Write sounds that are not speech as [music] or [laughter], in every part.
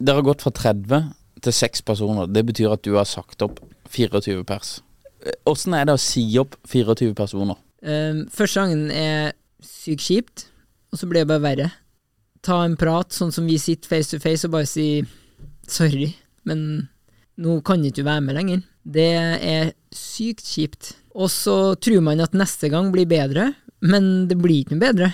Dere har gått fra 30 til 6 personer. Det betyr at du har sagt opp 24 pers. Åssen er det å si opp 24 personer? Um, første gangen er sykt kjipt, og så blir det bare verre. Ta en prat, sånn som vi sitter face to face, og bare si sorry, men nå kan ikke du være med lenger. Det er sykt kjipt. Og så tror man at neste gang blir bedre, men det blir ikke noe bedre.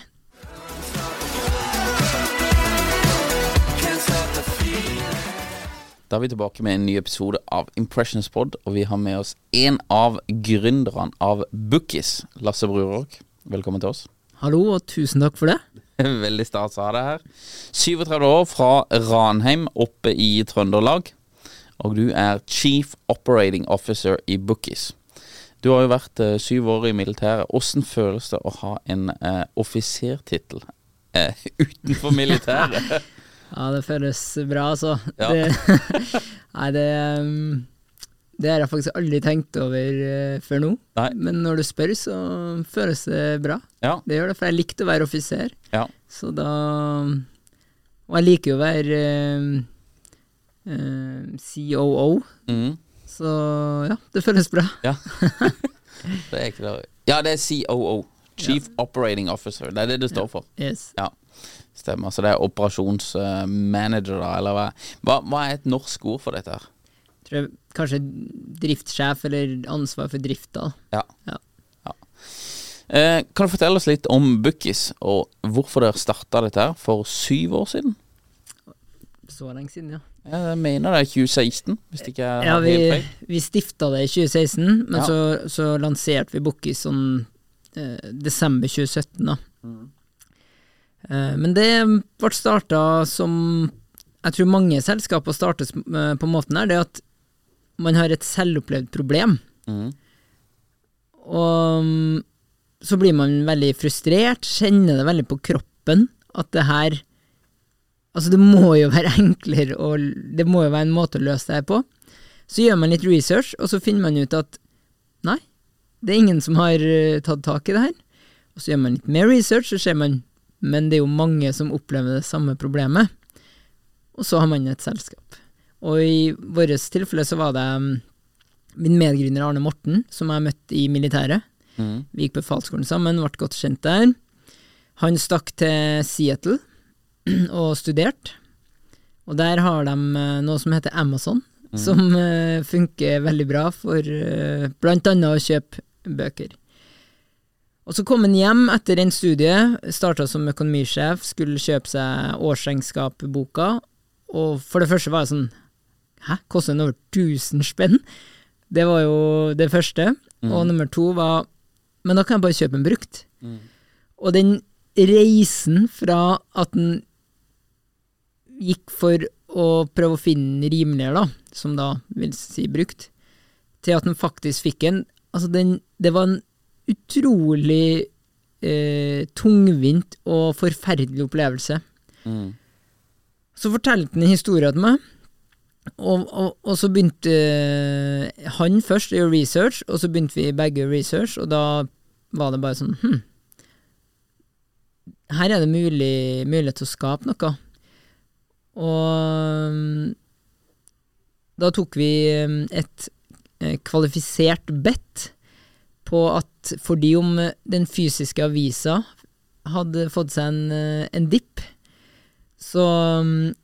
Da er vi tilbake med en ny episode av Impressions Pod, og vi har med oss en av gründerne av Bookies, Lasse Brurok. Velkommen til oss. Hallo, og tusen takk for det. [laughs] Veldig stas å ha deg her. 37 år fra Ranheim oppe i Trøndelag, og du er Chief Operating Officer i Bookies. Du har jo vært eh, syv år i militæret. Åssen føles det å ha en eh, offisertittel eh, [laughs] utenfor militæret? [laughs] Ja, det føles bra, altså. Ja. Det, [laughs] nei, det um, Det har jeg faktisk aldri tenkt over eh, før nå. Nei. Men når du spør, så føles det bra. Ja. Det gjør det, for jeg likte å være offiser. Ja. Så da Og jeg liker jo å være eh, eh, COO, Mm. så ja, det føles bra. Ja. [laughs] det er. Ja, det er COO. Chief Operating Officer. Det er det det står for. Yes. Ja, stemmer. Så det er operasjonsmanager, da, eller hva? hva? Hva er et norsk ord for dette her? Tror jeg kanskje driftssjef eller ansvar for drifta. Ja. Ja. Ja. Eh, kan du fortelle oss litt om Bookies, og hvorfor dere starta dette her for syv år siden? Så lenge siden, ja. Jeg mener det er 2016, hvis ikke er Ja, vi, helt feil. vi stifta det i 2016, men Ja. så, så lanserte vi Bookies sånn eh, desember 2017, da. Mm. Eh, men det ble starta som Jeg tror mange selskaper startes eh, på måten her, det at man har et selvopplevd problem. Mm. Og mm, så blir man veldig frustrert, kjenner det veldig på kroppen at det her Altså, det må jo være enklere, og det må jo være en måte å løse det her på. Så gjør man litt research, og så finner man ut at nei, det er ingen som har eh, tatt tak i det her. Og så gjør man litt mer research, så ser man men det er jo mange som opplever det samme problemet. Og så har man et selskap. Og i vårt tilfelle så var det mm, min medgründer Arne Morten, som jeg møtte i militæret. Mm. Vi gikk på befalsskolen sammen, ble godt kjent der. Han stakk til Seattle [clears throat] og studerte. Og der har de eh, noe som heter Amazon, som eh, funker veldig bra for bl.a. blant annet å kjøpe bøker. Og så kom han hjem etter en studie, starta som økonomisjef, skulle kjøpe seg årsregnskapboka, og for det første var jeg sånn Hæ, koster den over 1000 spenn? Det var jo det første. Og nummer to var Men da kan jeg bare kjøpe en brukt. Og den reisen fra at den gikk for å prøve å finne den rimeligere, da, som da vil si brukt, til at den faktisk fikk en Altså, den Det var en utrolig eh, tungvint og forferdelig opplevelse. Mm. Så fortalte han historien til meg, og, og, og så begynte eh, han først å gjøre research, og så begynte vi begge å research, og da var det bare sånn hm, her er det mulig, mulighet til å skape noe. Og mm, da tok vi mm, et eh, kvalifisert bet på at fordi om den fysiske avisa hadde fått seg en, eh, en dipp, så mm,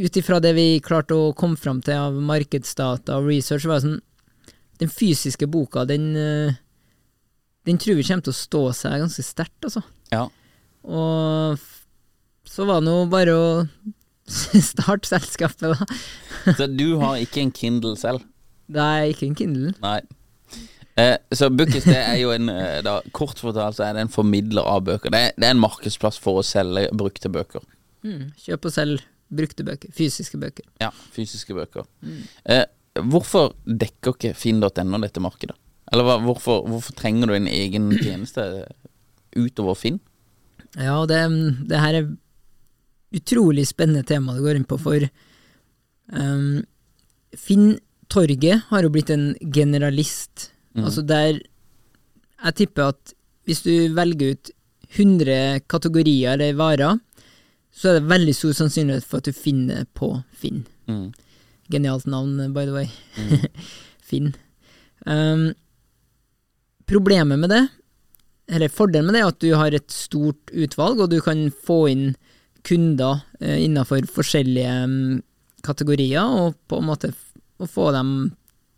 ut ifra det vi klarte å komme fram til av markedsdata og research, var det sånn Den fysiske boka, den, eh, den tror vi kommer til å stå seg ganske sterkt, altså. Ja. Og så var det nå bare å [laughs] starte selskapet, da. Så du har ikke en Kindle selv? Er ikke en Kindle. Nei. Eh, så Bookis det er jo en eh, da, Kort fortalt så er det en formidler av bøker. Det er, det er en markedsplass for å selge brukte bøker. Mm. Kjøp og selg brukte bøker. Fysiske bøker. Ja, fysiske bøker. Eh, hvorfor dekker ikke finn.no dette markedet? Eller hva, hvorfor, hvorfor trenger du en egen tjeneste utover Finn? Ja, det, det her er utrolig spennende tema du går inn på, for um, Finn Torget har jo blitt en generalist. Altså der Jeg tipper at hvis du velger ut 100 kategorier eller varer, så er det veldig stor sannsynlighet for at du finner på Finn. Mm. Genialt navn, by the way. [laughs] Finn. Um, problemet med det, eller fordelen med det, er at du har et stort utvalg, og du kan få inn kunder uh, innenfor forskjellige um, kategorier, og på en måte få dem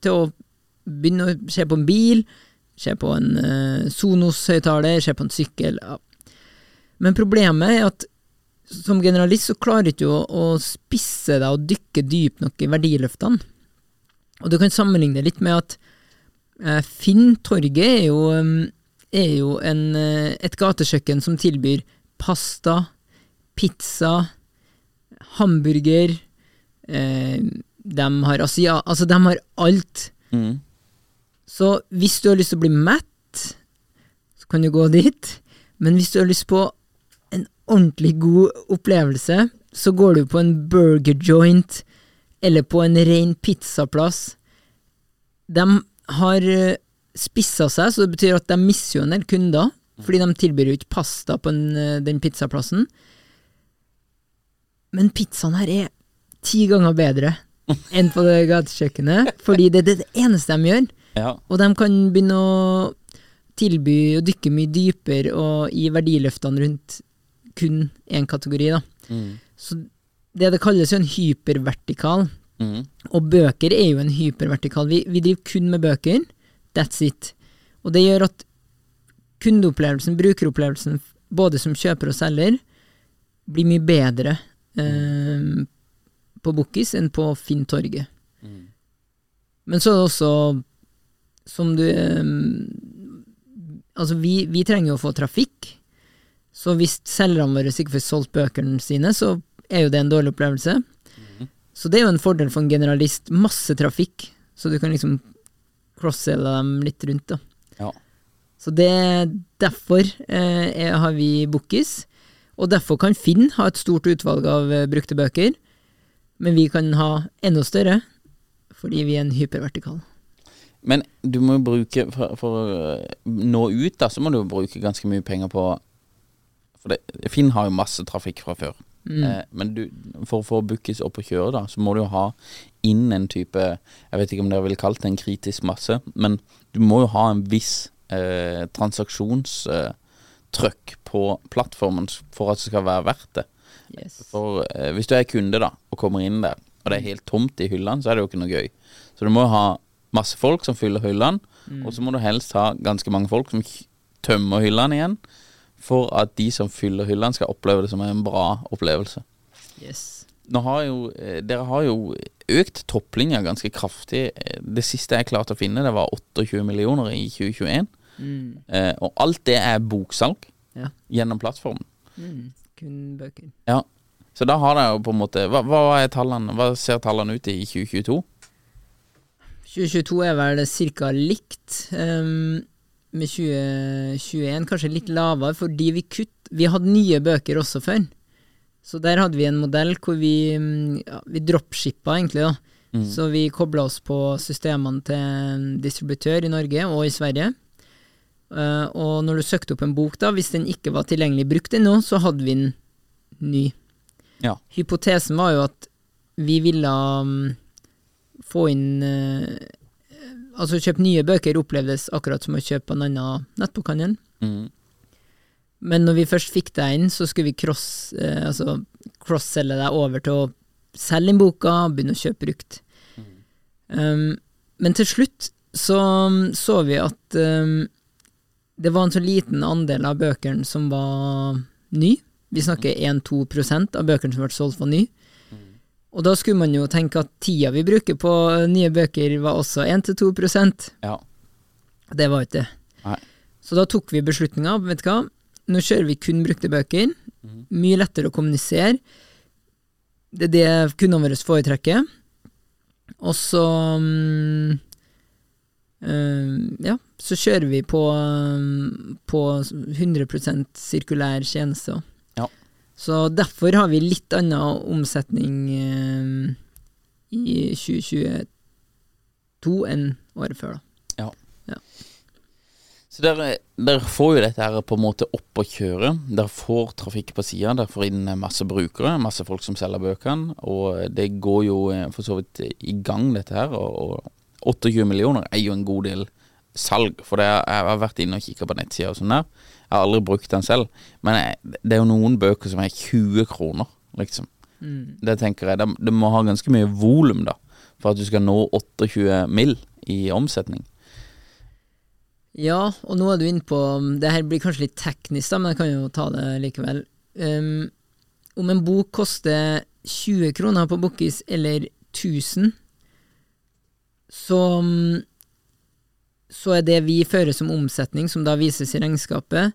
til å begynne å se på en bil, se på en uh, Sonos-høyttaler, se på en sykkel. Ja. Men problemet er at som generalist så klarer du ikke å, å spisse deg og dykke dypt nok i verdiløftene. Og du kan sammenligne litt med at uh, Finn Torget er jo, um, er jo en, uh, et gatekjøkken som tilbyr pasta, pizza, hamburger eh, De har asia... Altså, de har alt. Mm. Så hvis du har lyst til å bli mett, så kan du gå dit. Men hvis du har lyst på en ordentlig god opplevelse, så går du på en burger joint eller på en ren pizzaplass. De har eh, spissa seg, så det betyr at de mister jo en del kunder, fordi de tilbyr jo ikke pasta på en, eh, den pizzaplassen. Men pizzaen her er ti ganger bedre enn på det gatekjøkkenet, fordi det er det eneste de gjør. Ja. Og de kan begynne å tilby og dykke mye dypere og i verdiløftene rundt kun én kategori. Da. Mm. Så det det kalles jo en hypervertikal, Mm. og bøker er jo en hypervertikal. Vi, vi driver kun med bøker, that's it. Og det gjør at kundeopplevelsen, brukeropplevelsen, både som kjøper og selger, blir mye bedre eh, på Bookis enn på Finn Torget. Mm. Men så er det også, som du eh, Altså, vi, vi trenger jo å få trafikk, så hvis selgerne våre ikke får solgt bøkene sine, så er jo det en dårlig opplevelse. Så det er jo en fordel for en generalist. Masse trafikk, så du kan liksom cross-selge dem litt rundt, da. Ja. Så det derfor eh, er, har vi Bookis, og derfor kan Finn ha et stort utvalg av eh, brukte bøker, men vi kan ha enda større, fordi vi er en hypervertikal. Men du må jo bruke For, for å nå ut, da, så må du jo bruke ganske mye penger på For det, Finn har jo masse trafikk fra før. Eh, men du, for å få Bookies opp og kjøre, da, så må du jo ha inn en type Jeg vet ikke om dere ville kalt det en kritisk masse, men du må jo ha en viss eh, transaksjonstrøkk på plattformen for at det skal være verdt det. Yes. For eh, hvis du er kunde da og kommer inn der, og det er helt tomt i hyllene, så er det jo ikke noe gøy. Så du må jo ha masse folk som fyller hyllene, og så må du helst ha ganske mange folk som tømmer hyllene igjen, for at de som fyller hyllene, skal oppleve det som en bra opplevelse. yes. Nå har jo, eh, dere har jo økt topplinja ganske kraftig. Eh, Det siste jeg klarte å finne, det var 28 millioner i 2021. Mm. Eh, og alt det er boksalg Ja. gjennom plattformen. Mm. Kun bøker. Ja, så da har dere jo på en måte Hva, hva, tallene, hva ser tallene ut i 2022? 2022 er vel ca. likt um, med 2021, kanskje litt lavere, fordi vi kutt Vi hadde nye bøker også før. Så der hadde vi en modell hvor vi, ja, vi dropshippa egentlig, da. Mm. Så vi kobla oss på systemene til distributør i Norge og i Sverige. Uh, og når du søkte opp en bok, da, hvis den ikke var tilgjengelig brukt ennå, så hadde vi den ny. Ja. Hypotesen var jo at vi ville mm, få inn eh, Altså kjøpe nye bøker opplevdes akkurat som å kjøpe en annen nettbokhandel. Mm. Men når vi først fikk deg inn, så skulle vi cross, eh, altså cross-selge deg over til å selge inn boka, begynne å kjøpe brukt. Um, men til slutt så så vi at um, det var en så liten andel av bøkene som var ny. Vi snakker 1-2% av bøkene som ble solgt, var ny. Og da skulle man jo tenke at tida vi bruker på nye bøker, var også 1-2% Ja. Det var ikke det. Nei. Så da tok vi beslutninga, vet du hva, nå kjører vi kun brukte bøker. Mye lettere å kommunisere. Det er det kundene våre foretrekker. Og så um, eh, Ja, så kjører vi på, um, på 100% sirkulær tjeneste. Ja. Så derfor har vi litt annen omsetning eh, i 2022 enn året før, da. Så dere, der får jo dette her på en måte opp å kjøre. Dere får trafikk på sida. Dere får inn masse brukere, masse folk som selger bøkene. Og det går jo eh, for så vidt i gang, dette her. Og, og 28 millioner er jo en god del salg. For det, jeg har vært inne og kikka på nettsida og sånn der. Jeg har aldri brukt den selv. Men jeg, det er jo noen bøker som er 20 kroner, liksom. Det tenker jeg. Det, det må ha ganske mye volum, da. For at du skal nå 28 mill. i omsetning. Ja, og nå er du inne på Det her blir kanskje litt teknisk, da, men jeg kan jo ta det likevel. Um, om en bok koster 20 kroner på Bokkis eller 1000, så mm, så er det vi fører som omsetning, som da vises i regnskapet,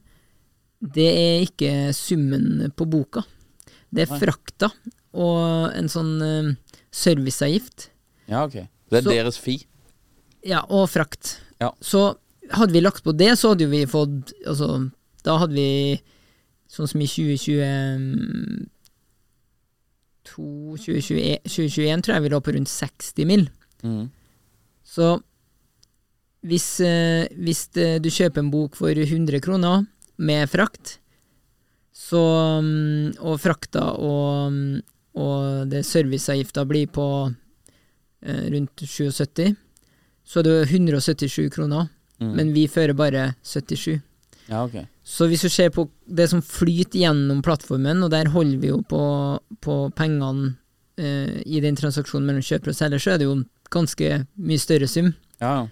det er ikke summen på boka. Det er frakta og en sånn uh, serviceavgift. Ja, ok. Det er Så- deres fi. Ja, og frakt. Ja. Så hadde vi lagt på det, så hadde vi fått Altså, da hadde vi sånn som i 2020 2021, 2021 tror jeg vi lå på rundt 60 mill. Mm. Så hvis, uh, hvis det, du kjøper en bok for 100 kroner med frakt, så mm, Og frakta og, mm, og det serviceavgifta blir på eh, rundt 77, så er det 177 kroner. Mm. Men vi fører bare 77. Ja, ok. Så hvis du ser på det som flyter gjennom plattformen, og der holder vi jo på, på pengene eh, i den transaksjonen mellom kjøper og selger, så er det jo en ganske mye større sum. Ja, ja.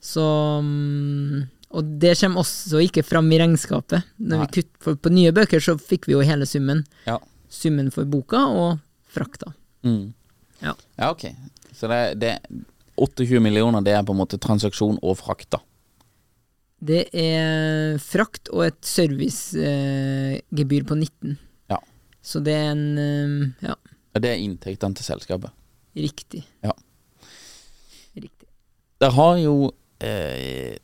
Så mm, Og det kommer også ikke fram i regnskapet. Når Nei. vi kutt, på nye bøker så fikk vi jo hele summen. Ja. Summen for boka og frakta. Mm. Ja. ja, ok. Så det, det 28 millioner, det er på en måte transaksjon og frakt, da. Det er frakt og et servicegebyr eh, på 19. Ja. Så det er en eh, Ja, Ja, Det er inntektene til selskapet. riktig. Ja. Riktig. Det har jo eh,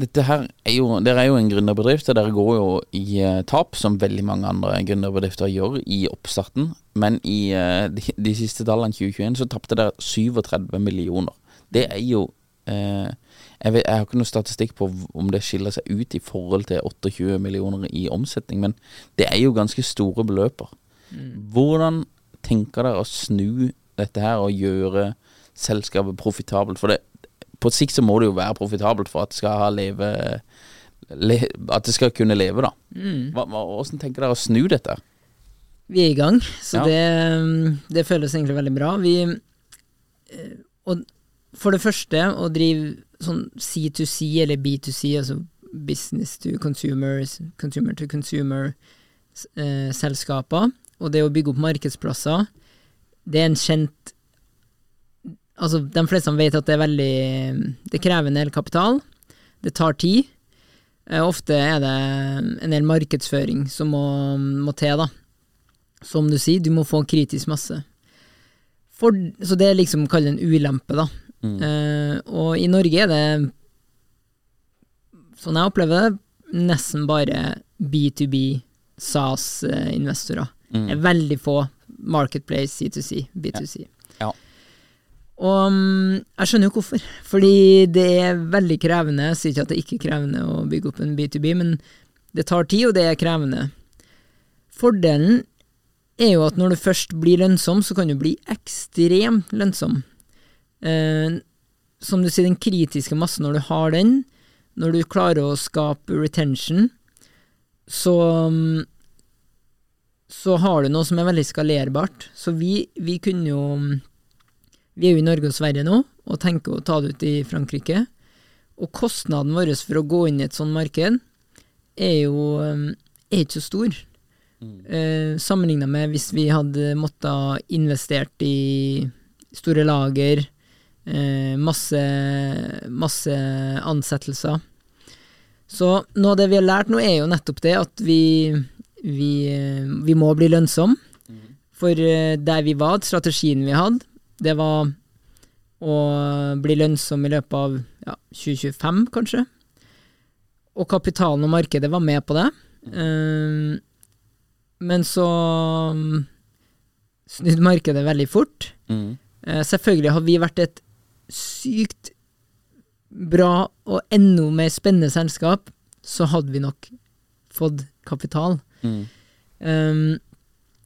Dette her er jo Dere er jo en gründerbedrift, og dere går jo i eh, tap, som veldig mange andre gründerbedrifter gjør i oppstarten. Men i eh, de, de siste tallene 2021 så tapte dere 37 millioner. Det er jo eh, jeg, vet, jeg har ikke noe statistikk på om det skiller seg ut i forhold til 28 millioner i omsetning, men det er jo ganske store beløper. Hvordan tenker dere å snu dette her og gjøre selskapet profitabelt? For det, på sikt så må det jo være profitabelt for at det skal ha leve, le, At det skal kunne leve, da. Mm. Hva, hvordan tenker dere å snu dette? Vi er i gang, så Ja. det, det føles egentlig veldig bra. Vi eh, Og for det første, å drive sånn C2C eller B2C, altså business to consumer, consumer to consumer eh, selskaper, og det å bygge opp markedsplasser, det er en kjent Altså, de fleste vet at det er veldig Det krever en del kapital. Det tar tid. Eh, Ofte er det en del markedsføring som må, må til, da som du sier, du må få kritisk masse. For, så det er liksom kall det en ulempe, da. Eh, og i Norge er det, sånn jeg opplever det, nesten bare B2B SAS-investorer. Mm. Det er veldig få Marketplace, C2C, B2C. Ja. Ja. Og mm, jeg skjønner jo hvorfor, fordi det er veldig krevende. Jeg sier ikke at det er ikke krevende å bygge opp en B2B, men det tar tid, og det er krevende. Fordelen er jo at når du først blir lønnsom, så kan du bli ekstremt lønnsom. Eh, som du sier, den kritiske massen, når du har den, når du klarer å skape retention, så mm, så har du noe som er veldig skalerbart. Så vi, vi kunne jo Vi er jo i Norge og Sverige nå, og tenker å ta det ut i Frankrike. Og kostnaden vår for å gå inn i et sånt marked er jo um, er ikke så stor. Eh, Sammenligna med hvis vi hadde måttet investert i store lager, eh, masse, masse ansettelser. Så noe av det vi har lært nå, er jo nettopp det at vi, vi, eh, vi må bli lønnsom. For eh, der vi var, strategien vi hadde, det var å bli lønnsom i løpet av ja, 2025, kanskje. Og kapitalen og markedet var med på det. Eh, men så mm, snudde markedet veldig fort. Mm. Eh, selvfølgelig hadde vi vært et sykt bra og enda mer spennende selskap, så hadde vi nok fått kapital. Mm. Um,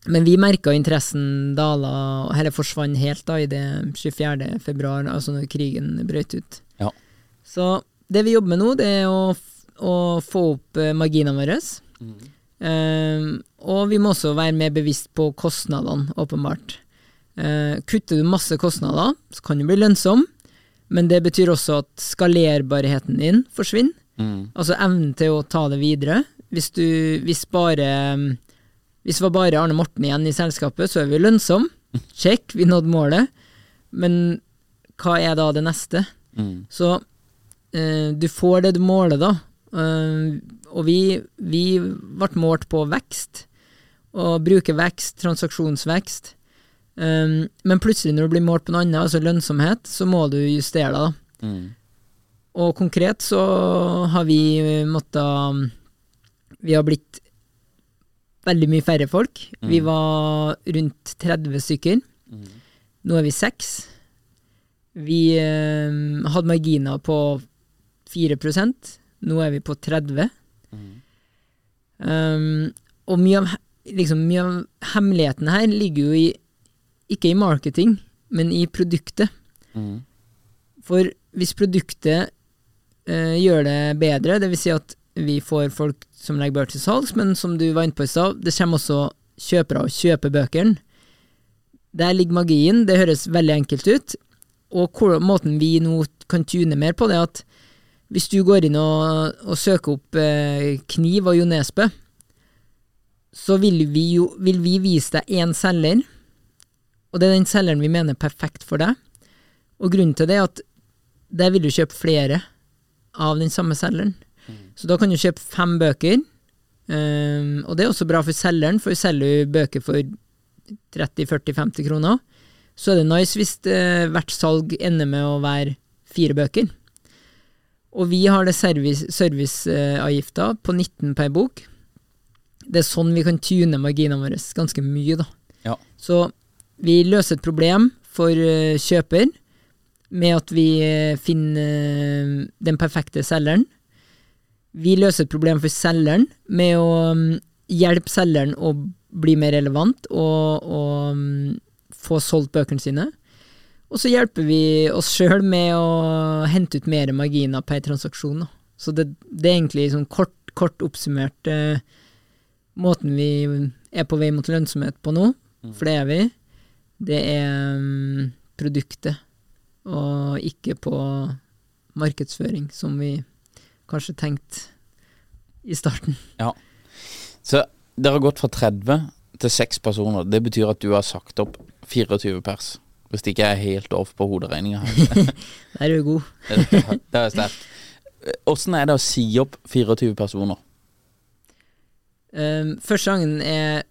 men vi merka interessen dala, og hele forsvant helt da i det 24. februar, altså når krigen brøt ut. Ja. Så det vi jobber med nå, det er å, å få opp eh, marginene våre. Um, og vi må også være mer bevisst på kostnadene, åpenbart. Uh, kutter du masse kostnader, så kan du bli lønnsom, men det betyr også at skalerbarheten din forsvinner. Mm. Altså evnen til å ta det videre. Hvis du hvis bare Hvis det var bare Arne Morten igjen i selskapet, så er vi lønnsomme. Check, vi nådde målet. Men hva er da det neste? Mm. Så eh, du får det du måler, da. Eh, og vi, vi ble målt på vekst. Og bruker vekst, transaksjonsvekst. Eh, men plutselig når du blir målt på noe annet, altså lønnsomhet, så må du justere deg, da. Mm. Og konkret så har vi måttet Vi har blitt veldig mye færre folk. Vi var rundt 30 stykker. Nå er vi seks. Vi eh, hadde marginer på 4% Nå er vi på 30 um, Og mye av, liksom, mye av hemmeligheten her ligger jo i ikke i marketing, men i produktet. Mm. For hvis produktet eh, gjør det bedre, det vil si at vi får folk som legger bøker til salgs, men som du var inne på i stad, det kommer også kjøpere og kjøper bøkene. Der ligger magien, det høres veldig enkelt ut, og måten vi nå kan tune mer på, det er at hvis du går inn og, og søker opp eh, kniv og Jo Nesbø, så vil vi, jo, vil vi vise deg én selger, og det er den selgeren vi mener er perfekt for deg. Og grunnen til det er at der vil du kjøpe flere av den samme selgeren. Så da kan du kjøpe fem bøker, um, og det er også bra for selgeren, for selger du bøker for 30-40-50 kroner, så er det nice hvis det, hvert salg ender med å være fire bøker. Og vi har det service- serviceavgifta på 19 per bok. Det er sånn vi kan tune marginene våre ganske mye, da. Ja. Så vi løser et problem for eh, kjøper med at vi eh, finner eh, den perfekte selgeren. Vi løser et problem for selgeren med å mm, hjelpe selgeren å bli mer relevant og, og mm, få solgt bøkene sine. Og så hjelper vi oss sjøl med å hente ut mer marginer per transaksjon. Så det, det er egentlig sånn kort, kort oppsummert eh, måten vi er på vei mot lønnsomhet på nå, for det er vi. Det er um, produktet, og ikke på markedsføring, som vi kanskje tenkt i starten. Ja. Så dere har gått fra 30 til 6 personer. Det betyr at du har sagt opp 24 pers. Hvis det ikke er helt off på hoderegninga. [laughs] Der er du god. [laughs] Det det er sterkt. Åssen er det å si opp 24 personer? Um, første gangen er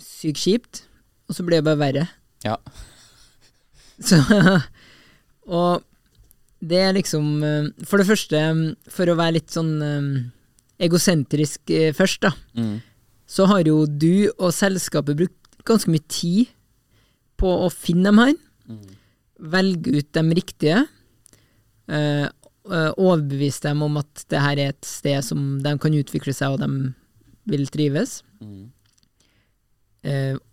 sykt kjipt, og så blir det bare verre. Ja. [laughs] Så Og det er liksom um, For det første, um, for å være litt sånn um, egosentrisk eh, først, da, Mm. så har jo du og selskapet brukt ganske mye tid på å finne dem her. Velge ut de riktige. eh, eh, overbevise dem om at det her er et sted som de kan utvikle seg, og de vil trives. Mm.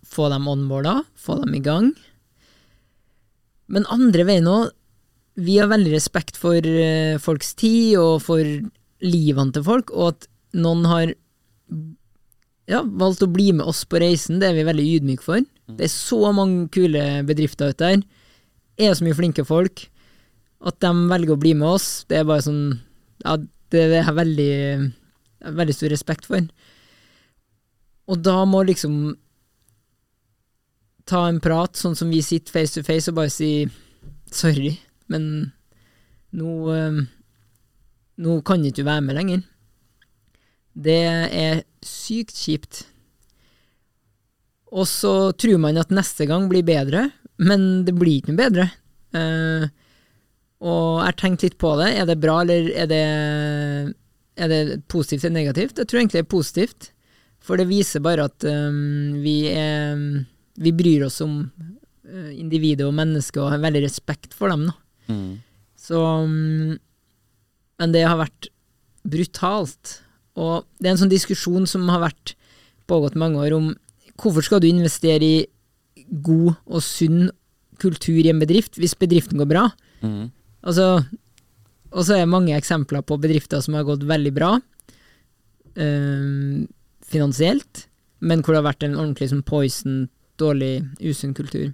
få dem onboarda, få dem i gang. Men andre veien òg, vi har veldig respekt for uh, folks tid og for livene til folk, og at noen har ja, valgt å bli med oss på reisen, det er vi veldig ydmyke for. Det er så mange kule bedrifter ute der. Er så mye flinke folk. At de velger å bli med oss, det er bare sånn Ja, det er jeg veldig, veldig stor respekt for. Og da må liksom ta en prat, sånn som vi sitter face to face, og bare si sorry, men nå eh, Nå kan ikke være med lenger. Det er sykt kjipt. Og så tror man at neste gang blir bedre, men det blir ikke noe bedre. Eh, og jeg har tenkt litt på det. Er det bra, eller er det, er det positivt eller negativt? Jeg tror egentlig det er positivt, for det viser bare at eh, vi er Vi bryr oss om individet og mennesket og har veldig respekt for dem. Da. Mm. Så Men det har vært brutalt. Og det er en sånn diskusjon som har vært pågått mange år, om hvorfor skal du investere i god og sunn kultur i en bedrift hvis bedriften går bra? Mm. Altså, og så er det mange eksempler på bedrifter som har gått veldig bra øh, finansielt, men hvor det har vært en ordentlig sånn poison, dårlig, usunn kultur.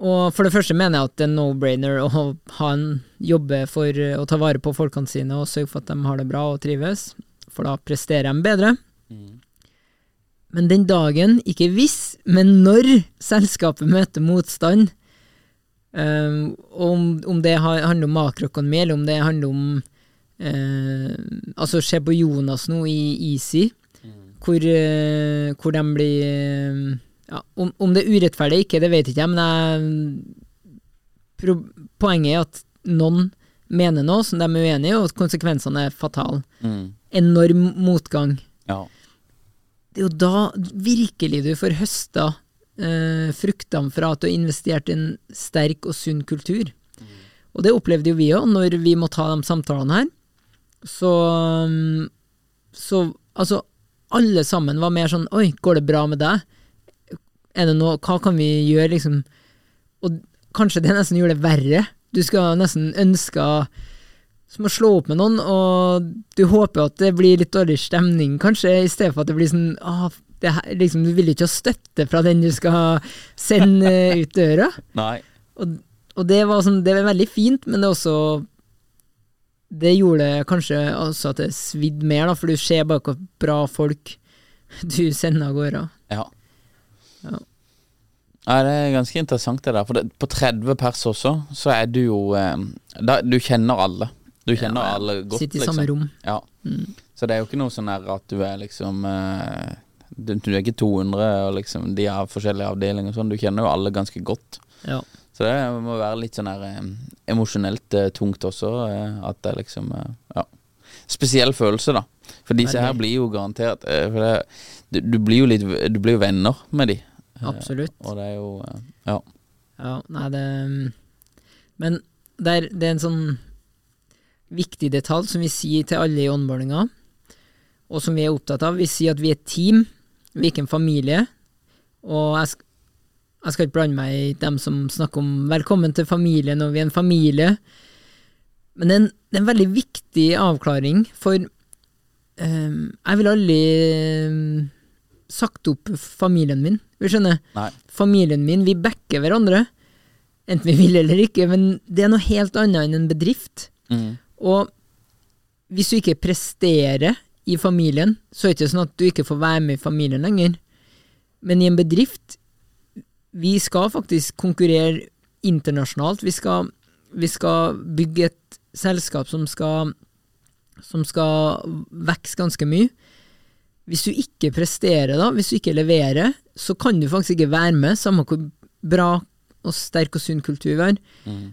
Og for det første mener jeg at det er no-brainer å ha en jobbe for å ta vare på folkene sine og sørge for at de har det bra og trives, for da presterer de bedre. Men den dagen, ikke hvis, men når selskapet møter motstand, um, om, om det handler om makroøkonomi, eller om det handler om uh, Altså, se på Jonas nå i Easy, hvor, uh, hvor de blir eh, ja, om, om det er urettferdig eller ikke, det vet ikke jeg, men jeg, pro, poenget er at noen mener noe som de er uenig i, og konsekvensene er fatale. Mm. Enorm motgang. Ja. Det er jo da virkelig du får høsta eh, fruktene fra at du har investert i en sterk og sunn kultur. Og det opplevde jo vi òg, når vi må ta de samtalene her. Så, mm, så altså, alle sammen var mer sånn Oi, går det bra med deg? Er det noe, hva kan vi gjøre, liksom? Og kanskje det nesten gjør det verre. Du skal nesten ønske som å slå opp med noen, og du håper at det blir litt dårlig stemning, kanskje, i stedet for at det blir sånn ah, det her, liksom, Du vil ikke ha støtte fra den du skal sende [laughs] ut døra. Nei. Og, og det var sånn, det var veldig fint, men det også Det gjorde kanskje også at det svidde mer, da, for du ser bare hvor bra folk du sender av gårde. Ja. Ja, det er ganske interessant det der. For det, på 30 pers også, så er du jo eh, da, Du kjenner alle. Du kjenner Ja, ja. alle godt, Sitte i liksom. samme rom. Ja. Så det er jo ikke noe sånn her at du er liksom eh, du, du er ikke 200, og liksom de har forskjellige avdelinger og sånn. Du kjenner jo alle ganske godt. Ja. Så det må være litt sånn her eh, emosjonelt eh, tungt også. Eh, at det liksom eh, Ja. Spesiell følelse, da. For disse her blir jo garantert For det, du, du blir jo litt Du blir jo venner med de. Eh, Absolutt. Og det er jo eh, Ja. Ja, nei, det Men det er, det er en sånn viktig detalj som vi sier til alle i onboardinga, og som vi er opptatt av. Vi sier at vi er et team, vi er ikke en familie. Og jeg, sk jeg skal ikke blande meg i dem som snakker om 'velkommen til familien', og vi er en familie. Men det er en, det er en veldig viktig avklaring, for um, jeg vil aldri ehm, sagt opp familien min. Vil du skjønne? Nei. familien min, vi backer hverandre, enten vi vil eller ikke, men det er noe helt annet enn en bedrift. Mm. Og hvis du ikke presterer i familien, så er det ikke sånn at du ikke får være med i familien lenger. Men i en bedrift, vi skal faktisk konkurrere internasjonalt. Vi skal, vi skal bygge et selskap som skal, som skal vokse ganske mye. Hvis du ikke presterer, da, hvis du ikke leverer, så kan du faktisk ikke være med, samme hvor bra og sterk og sunn kultur vi har.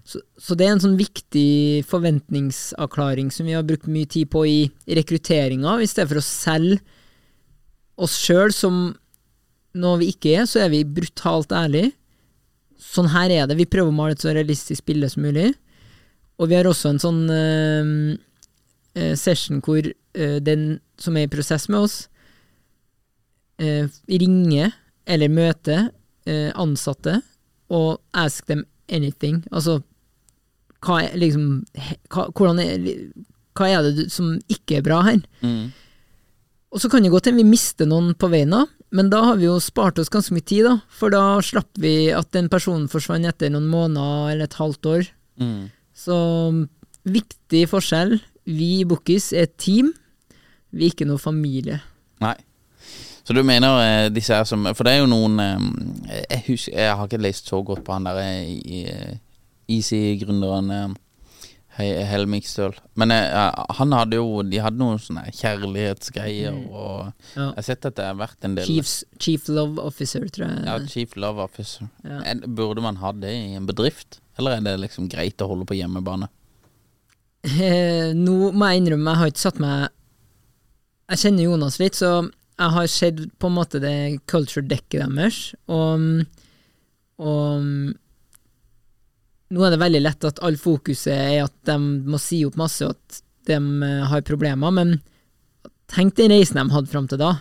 Så, så det er en sånn viktig forventningsavklaring som vi har brukt mye tid på i rekrutteringa, i stedet for å selge oss sjøl som noe vi ikke er, så er vi brutalt ærlige. Sånn her er det. Vi prøver å male et så realistisk bilde som mulig. Og vi har også en sånn eh, session hvor øh, den som er i prosess med oss, eh, ringe eller møte eh, ansatte og ask them anything. Altså hva er liksom hva, er, hva er det som ikke er bra her? Mm. Og så kan det godt hende vi mister noen på veien da, men da har vi jo spart oss ganske mye tid, da. For da slapp vi at den personen forsvant etter noen måneder eller et halvt år. Mm. Så viktig forskjell. Vi i Bookis er et team, vi er ikke noe familie. Nei. Så du mener eh, disse her som For det er jo noen eh, Jeg husker Jeg har ikke lest så godt på han der eh, i- eh, Easy-gründeren eh, He- Helmik Støl. Men han hadde jo De hadde noen sånne kjærlighetsgreier, og Ja. jeg har sett at det har vært en del Chiefs, Chief Love Officer, tror jeg. Ja, Chief Love Officer. Ja. En- Burde man ha det i en bedrift, eller er det liksom greit å holde på hjemmebane? [laughs] Eh, Nå må jeg innrømme, jeg har ikke satt meg Jeg kjenner Jonas litt, så jeg har sett på en måte det culture-dekket deres, og, og nå er det veldig lett at all fokuset er at de må si opp masse, og at de eh, har problemer, men tenk den reisen de hadde fram til da.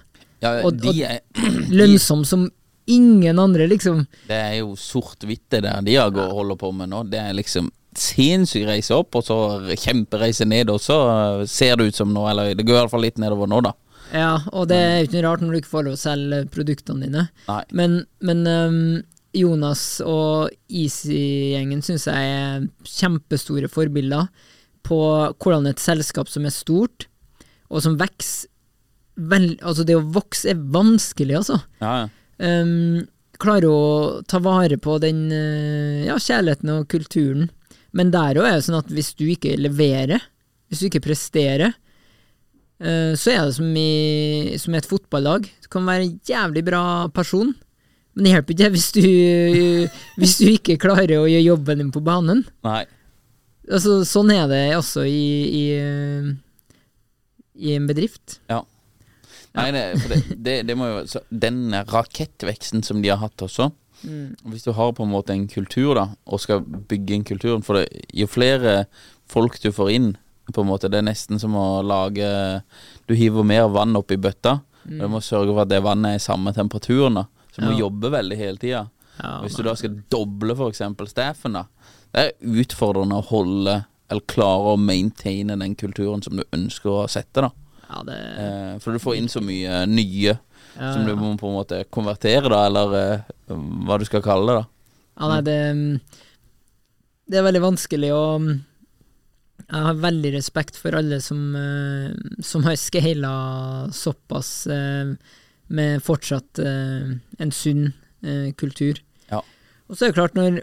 Ja, Og- de og- er, [clears throat] Lønnsom som ingen andre, liksom. det er jo sort-hvitt det der de har går og holder på med nå. Det er liksom sinnssyk reise opp, og så kjempereise ned, og så ser det ut som nå, eller det går i hvert fall litt nedover nå, da. Ja, og det er jo ikke noe rart når du ikke får lov å selge produktene dine. Nei. Men, men um, Jonas og Easy-gjengen syns jeg er kjempestore forbilder på hvordan et selskap som er stort, og som vokser vel, Altså, det å vokse er vanskelig, altså. Ja, ja. Um, klarer å ta vare på den øh, ja, kjærligheten og kulturen. Men der òg er det sånn at hvis du ikke leverer, hvis du ikke presterer, så er det som i som et fotballag. Du kan være en jævlig bra person, men det hjelper ikke hvis du, [laughs] hvis du ikke klarer å gjøre jobben din på banen. Nei. Altså, sånn er det også i, i, i en bedrift. Ja. Nei, det, for det, det, det må jo så Den rakettveksten som de har hatt også Hvis du har på en måte en kultur da og skal bygge en kultur For jo flere folk du får inn på en måte. Det er nesten som å lage Du hiver mer vann opp i bøtta Mm. Du må sørge for at det vannet er i samme temperaturen da. Så du må jobbe veldig hele tida Ja, Hvis du da skal doble eksempel staffen da Det er utfordrende å holde Eller klare å maintaine den kulturen som du ønsker å sette da. Ja, det, Eh, for du får inn så mye nye ja, som du må på en måte konvertere, da, eller eh, hva du skal kalle det. da. Ja, nei, det, det er veldig vanskelig å Jeg har veldig respekt for alle som, eh, som har scala såpass eh, med fortsatt eh, en sunn kultur. Ja. Og så er det klart, når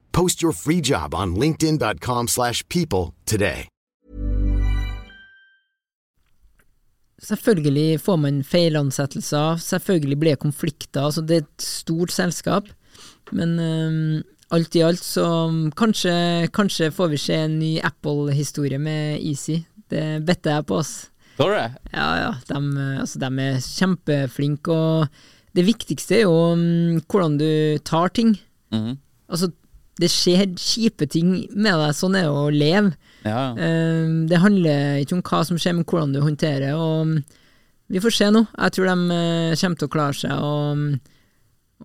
Post your free job on linkedin.com/people slash people today. Selvfølgelig får man feilansettelser, selvfølgelig blir det konflikter, altså det er et stort selskap. Men um, alt i alt så kanskje, kanskje får vi se en ny Apple-historie med Easy. Det better jeg på, oss. Tror du det? Ja, ja, de, altså, de er kjempeflinke, og det viktigste er jo um, hvordan du tar ting. Mhm. Altså, det skjer kjipe ting med deg, sånn er det å leve. Ja. Uh, det handler ikke om hva som skjer, men hvordan du håndterer. Og vi får se nå. Jeg tror de uh, kommer til å klare seg og,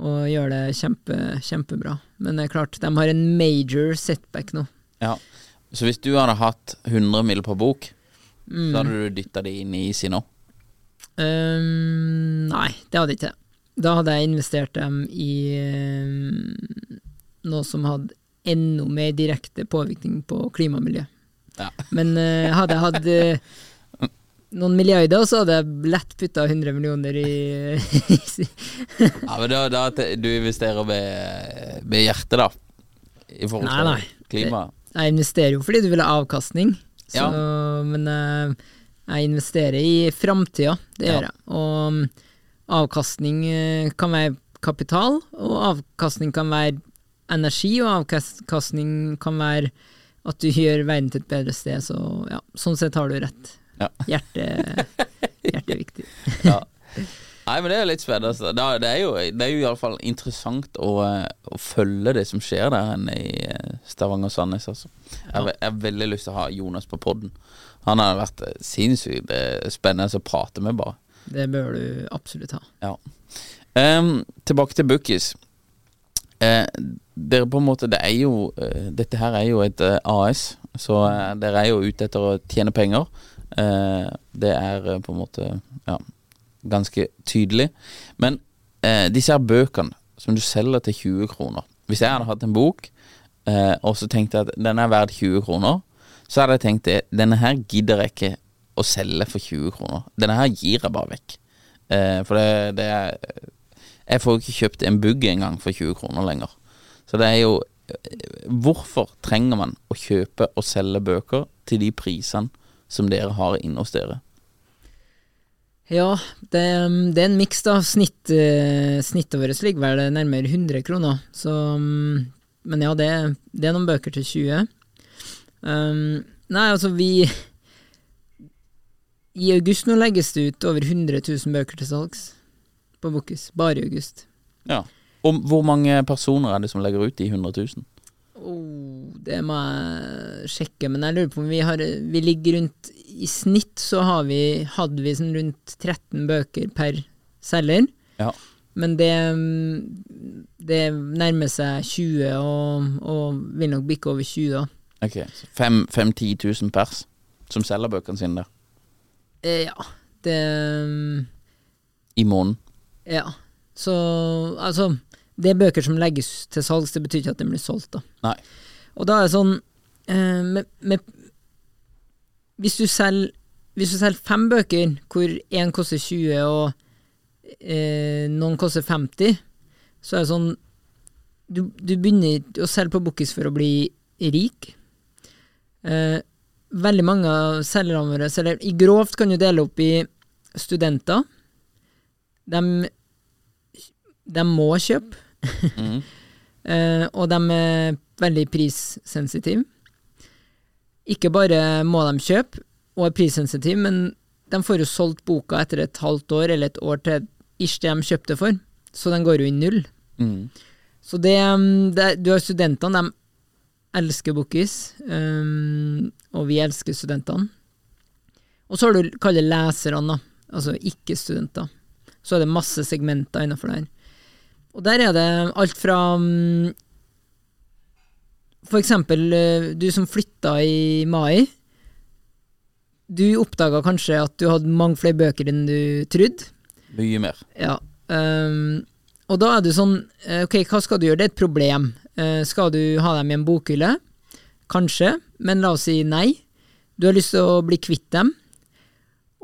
og gjøre det kjempe, kjempebra. Men det er klart, de har en major setback nå. Ja. Så hvis du hadde hatt 100 mill. på bok, Mm. så hadde du dytta det inn i Easy nå? Ehm, nei, det hadde jeg ikke. Da hadde jeg investert dem i ehm, noe som hadde enda mer direkte påvirkning på klima og miljø. Ja. Men uh, hadde jeg hatt uh, noen milliarder, så hadde jeg lett putta 100 millioner i Ja, men da, da du investerer med, med hjertet, da. I forhold Nei, til klima. Jeg investerer jo fordi du vil ha avkastning, så, Ja. men uh, jeg investerer i framtida, det Ja. gjør jeg. Og um, avkastning kan være kapital, og avkastning kan være energi, og avkastning kan være at du gjør verden til et bedre sted, så ja, sånn sett har du rett. Ja. [laughs] Hjertet, hjertet er viktig. Ja. Nei, men det er litt spennende. altså. Det er jo, det er jo iallfall interessant å, eh, å følge det som skjer der inne i eh, Stavanger-Sandnes. Altså. Jeg jeg har veldig lyst til å ha Jonas på podden. Han har vært eh, sinnssykt spennende å prate med, bare. Det bør du absolutt ha. Ja. Um, tilbake til Bookies. Eh, dere på en måte Det er jo eh, Dette her er jo et eh, AS, så eh, dere er jo ute etter å tjene penger. Eh, det er på en måte ja, ganske tydelig. Men eh, disse her bøkene som du selger til 20 kroner Hvis jeg hadde hatt en bok, og så tenkte jeg at den er verdt 20 kroner, så hadde jeg tenkt det, denne her gidder jeg ikke å selge for 20 kroner. Denne her gir jeg bare vekk. For det, det er Jeg får jo ikke kjøpt en Bugg engang for 20 kroner lenger. Så det er jo Hvorfor trenger man å kjøpe og selge bøker til de prisene som dere har inne hos dere? Ja, det, det er en miks, da. Snitt, eh, snittet vårt ligger vel nærmere 100 kroner. Så, mm, men ja, det, det er noen bøker til 20. Um, nei, altså, vi I august nå legges det ut over 100 000 bøker til salgs på Bokus. Bare i august. Ja. Og hvor mange personer er det som legger ut de 100 000? Oh, det må jeg sjekke, men jeg lurer på om vi har Vi ligger rundt I snitt så har vi, hadde vi sånn rundt 13 bøker per selger. Ja. Men det, det nærmer seg 20, og, og vil nok bikke over 20, da. Ok, så 5-10 000 pers som selger bøkene sine der Eh, ja, det i måneden. Ja. Så altså Det er bøker som legges til salgs, det betyr ikke at den blir solgt, da. Nei. Og da er det sånn eh, med, med, Hvis du selger Hvis du selger fem bøker, hvor én koster 20 og eh, noen koster 50, så er det sånn Du, du begynner å selge på Bookis for å bli rik. Eh, veldig mange av selgerne våre selger I grovt kan du dele opp i studenter. De, de må kjøpe. Mm. uh, [laughs] og de er veldig prissensitive. Ikke bare må de kjøpe og er prissensitive, men de får jo solgt boka etter et halvt år eller et år til ish det de kjøpte for, så den går jo i null. Mm. Så det, um, det Du har studentene, de elsker Bookies, um, og vi elsker studentene. Og så har du kalle leserne, altså ikke-studenter. Så er det masse segmenter innenfor der. Og der er det alt fra um, For eksempel uh, du som flytta i mai. Du oppdaga kanskje at du hadde mange flere bøker enn du trodde. Mye mer. Ja. Um, og da er det sånn, eh, ok, hva skal du gjøre? Det er et problem. Uh, skal du ha dem i en bokhylle? Kanskje, men la oss si nei. Du har lyst til å bli kvitt dem.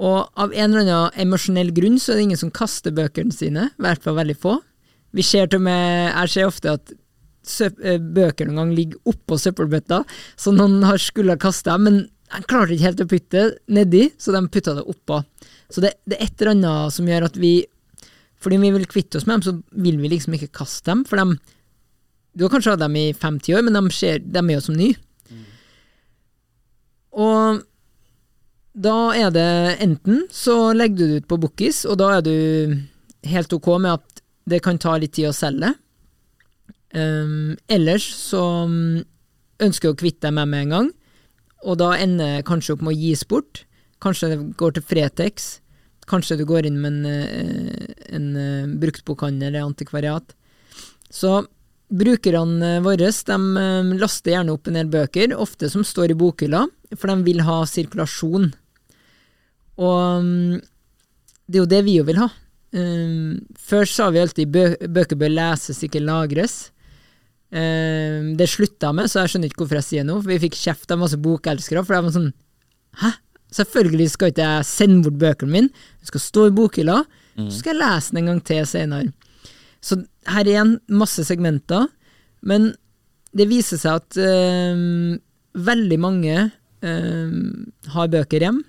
Og av en eller annen emosjonell grunn så er det ingen som kaster bøkene sine, i hvert fall veldig få. Vi ser til med, jeg ser ofte at eh, bøker noen gang ligger oppå søppelbøtta, så noen har skulle ha dem, men de klarte ikke helt å putte det nedi, så de putta det oppå. Så det, det er et eller annet som gjør at vi Fordi vi vil kvitte oss med dem, så vil vi liksom ikke kaste dem, for de, Du har kanskje hatt dem i fem-ti år, men de, ser, de er jo som nye. Og da er det enten så legger du det ut på Bookis, og da er du helt ok med at det kan ta litt tid å selge. Um, ellers så um, ønsker jeg å kvitte deg med med en gang, og da ender jeg kanskje opp med å gis bort. Kanskje det går til Fretex, kanskje du går inn med en, eh, en eh, bruktbokhandel eller antikvariat. Så brukerne våre de eh, laster gjerne opp en del bøker, ofte som står i bokhylla, for de vil ha sirkulasjon. Og mm, det er jo det vi jo vil ha. Um, før sa vi alltid bø bøker bør leses, ikke lagres. Um, det slutta jeg med, så jeg skjønner ikke hvorfor jeg sier noe. Vi fikk kjeft av masse bokelskere, for jeg var sånn Hæ? Selvfølgelig skal ikke jeg sende bort bøkene mine, de skal stå i bokhylla, så skal jeg lese den en gang til senere. Så her er igjen masse segmenter, men det viser seg at um, veldig mange um, har bøker hjem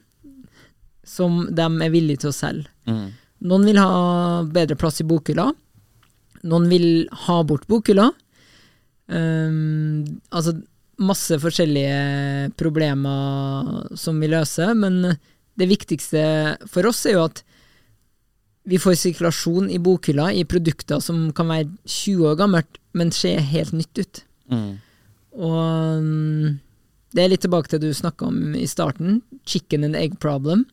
som de er villige til å selge. Mm. Noen vil ha bedre plass i bokhylla. Noen vil ha bort bokhylla. Um, altså masse forskjellige problemer som vi løser, men det viktigste for oss er jo at vi får sirkulasjon i bokhylla i produkter som kan være 20 år gammelt, men se helt nytt ut. Mm. Og um, det er litt tilbake til det du snakka om i starten, chicken and egg problem.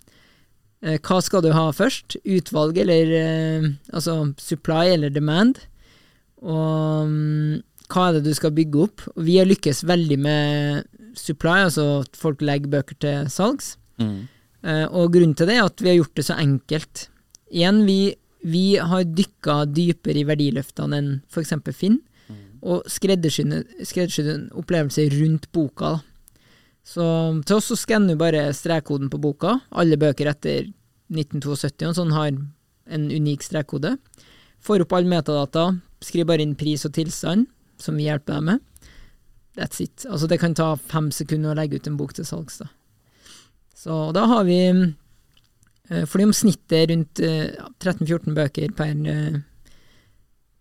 Eh, hva skal du ha først? Utvalg eller eh, altså supply eller demand? Og um, hva er det du skal bygge opp? Og vi har lykkes veldig med supply, altså at folk legger bøker til salgs. Mm. Eh, og grunnen til det er at vi har gjort det så enkelt. Igjen, vi, vi har dykka dypere i verdiløftene enn f.eks. Finn, og skreddersydd skreddersydd en opplevelse rundt boka. da. Så til oss så skanner du bare strekkoden på boka. Alle bøker etter 1972 og sånn har en unik strekkode. Får opp all metadata, skriver bare inn pris og tilstand, som vi hjelper deg med. That's it. Altså det kan ta fem sekunder å legge ut en bok til salgs, da. Så da har vi eh, Fordi om snittet er rundt eh, 13-14 bøker per, eh,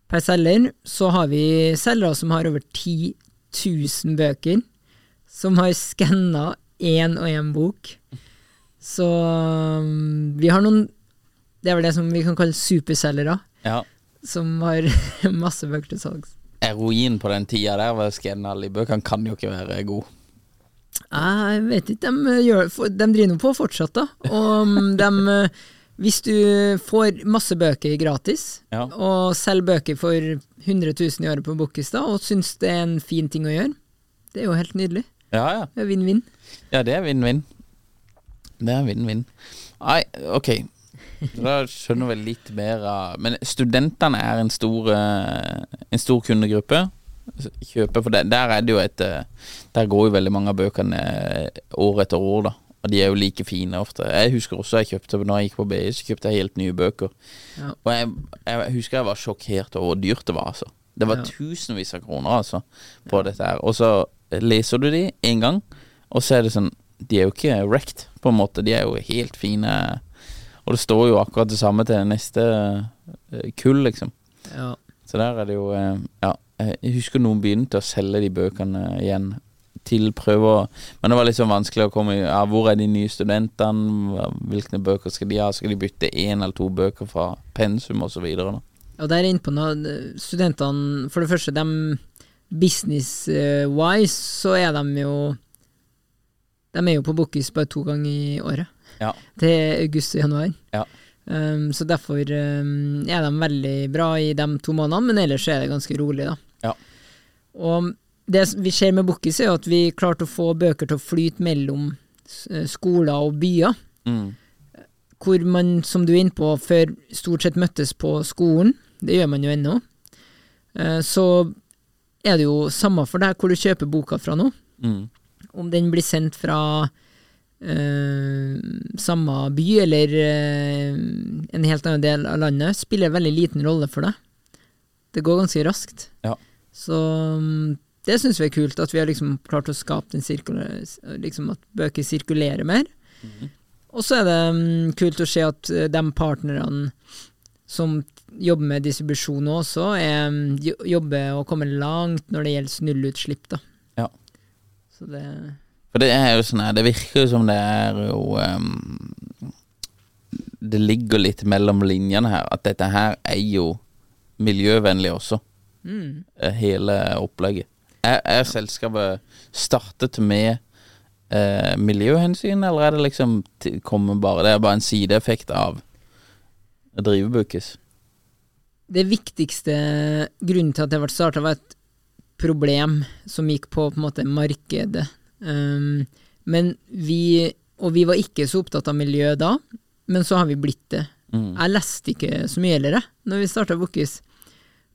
per selger, så har vi selgere som har over 10 000 bøker, som har skanna én og én bok. Så um, vi har noen Det er vel det som vi kan kalle superselgere, Ja. som har [laughs] masse bøker til salgs. Heroin på den tida der ved å skanne alle de bøkene kan jo ikke være god. Jeg vet ikke, de, gjør, de driver nå på fortsatt, da. Og um, [laughs] de, hvis du får masse bøker gratis, Ja. og selger bøker for 100 000 i året på Bookista, og syns det er en fin ting å gjøre, det er jo helt nydelig. Ja, ja. Det er vinn-vinn. Ja, det er vinn-vinn. Det er vinn-vinn. Nei, ok. Da skjønner vi litt mer av Men studentene er en stor, eh, en stor kundegruppe. Kjøper for det. Der er det jo et eh, Der går jo veldig mange av bøkene eh, år etter år, da. Og de er jo like fine ofte. Jeg husker også jeg kjøpte når jeg gikk på BI, så kjøpte jeg helt nye bøker. Ja. Og jeg, jeg husker jeg var sjokkert over hvor dyrt det var, altså. Det var Ja. tusenvis av kroner, altså, på dette her. Og så leser du de én gang, og så er det sånn De er jo ikke wrecked, på en måte. De er jo helt fine. Og det står jo akkurat det samme til neste eh, kull, liksom. Ja. Så der er det jo eh, Ja. Jeg husker noen begynte å selge de bøkene igjen. Til prøver Men det var litt sånn vanskelig å komme ja, Hvor er de nye studentene? Hvilke bøker skal de ha? Skal de bytte én eller to bøker fra pensum og så videre? Og der er inne på noe Studentene, for det første, de business-wise, så er de jo De er jo på Bookis bare to ganger i året. Ja. Er august og januar. Ja. Um, så derfor um, er de veldig bra i de to månedene, men ellers er det ganske rolig, da. Ja. Og det vi ser med Bookis, er at vi klarte å få bøker til å flyte mellom eh, skoler og byer. Mm. Hvor man, som du er inne på, før stort sett møttes på skolen. Det gjør man jo ennå. Uh, Så er det jo samme for deg hvor du kjøper boka fra nå. Mm. Om den blir sendt fra øh, samme by eller øh, en helt annen del av landet, spiller veldig liten rolle for deg. Det går ganske raskt. Ja. Så mm, det syns vi er kult, at vi har liksom klart å skape den liksom at bøker sirkulerer mer. Og så er det um, kult å se at eh, de partnerne som jobber med distribusjon nå også, jo- jobber og kommer langt når det gjelder nullutslipp, da. Ja. Så det For det er jo sånn her Det virker jo som det er jo um, Det ligger litt mellom linjene her at dette her er jo miljøvennlig også. mm, eh, Hele opplegget. Er, er selskapet startet med eh, miljøhensyn, eller er det liksom kommer bare Det er bare en sideeffekt av drive Bookis? Det viktigste grunnen til at det ble starta, var et problem som gikk på på en måte markedet. Um, men vi Og vi var ikke så opptatt av miljø da, men så har vi blitt det. Mm. Jeg leste ikke så mye heller, jeg, når vi starta Bookis.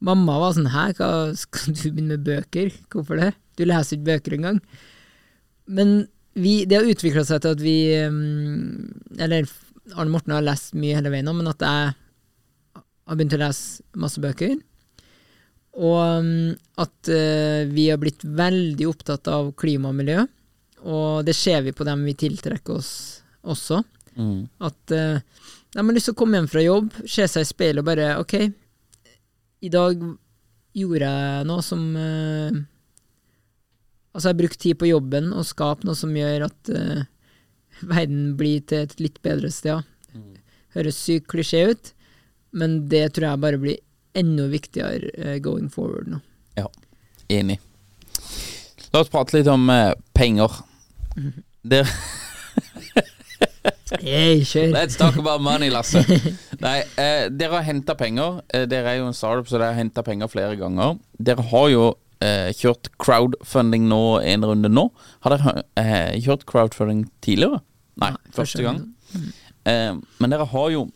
Mamma var sånn 'hæ, hva skal du begynne med bøker', hvorfor det? Du leser ikke bøker engang. Men vi, det har utvikla seg til at vi um, Eller Arne Morten har lest mye hele veien nå, men at jeg har begynt å lese masse bøker. Og um, at eh, vi har blitt veldig opptatt av klima og miljø. Og det ser vi på dem vi tiltrekker oss også. Mm. At eh, de har lyst til å komme hjem fra jobb, se seg i speilet og bare ok, i dag gjorde jeg noe som eh, Altså, jeg brukte tid på jobben og skapte noe som gjør at verden blir til et litt bedre sted. Høres sykt klisjé ut, men det tror jeg bare blir enda viktigere eh, going forward nå. Ja, enig. La oss prate litt om eh, penger. Der, Hey, sure. let's talk about money, Lasse. [laughs] Nei, eh, dere har henta penger. Eh, dere er jo en startup, så dere har henta penger flere ganger. Dere har jo eh, kjørt crowdfunding nå en runde nå. Har dere eh, kjørt crowdfunding tidligere? Nei, første gang. Eh, men dere har jo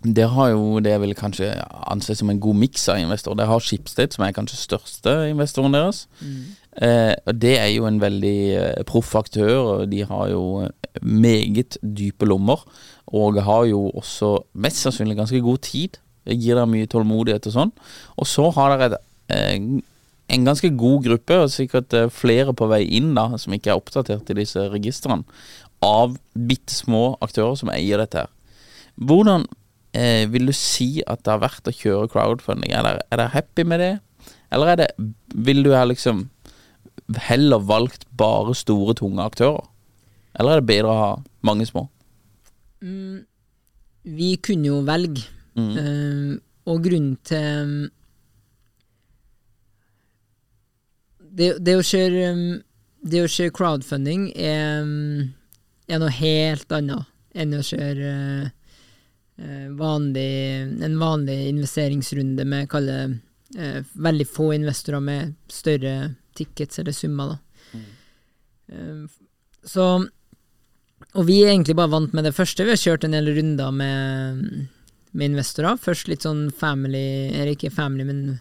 dere har jo det jeg vil kanskje anse som en god miks av investorer. Det har Schibsted, som er kanskje største investoren deres. Eh, og Det er jo en veldig eh, proff aktør, og de har jo eh, meget dype lommer. Og har jo også mest sannsynlig ganske god tid. Det gir dere mye tålmodighet og sånn. Og så har dere eh, en ganske god gruppe, og sikkert eh, flere på vei inn da, som ikke er oppdatert i disse registrene, av bitte små aktører som eier dette her. Hvordan eh, vil du si at det har vært å kjøre crowdfunding? Er dere, er dere happy med det? Eller er det, vil du ha liksom heller valgt bare store, tunge aktører? Eller er det bedre å ha mange små? Vi kunne jo velge, Mm. uh, og grunnen til um, det, det, å kjøre, um, det å kjøre crowdfunding er, um, er noe helt annet enn å kjøre eh, vanlig, en vanlig investeringsrunde med kalle eh, veldig få investorer med større tickets eller summer. Da. Mm. så og vi er egentlig bare vant med det første. Vi har kjørt en del runder med, med investorer. Først litt sånn family, eller ikke family, men,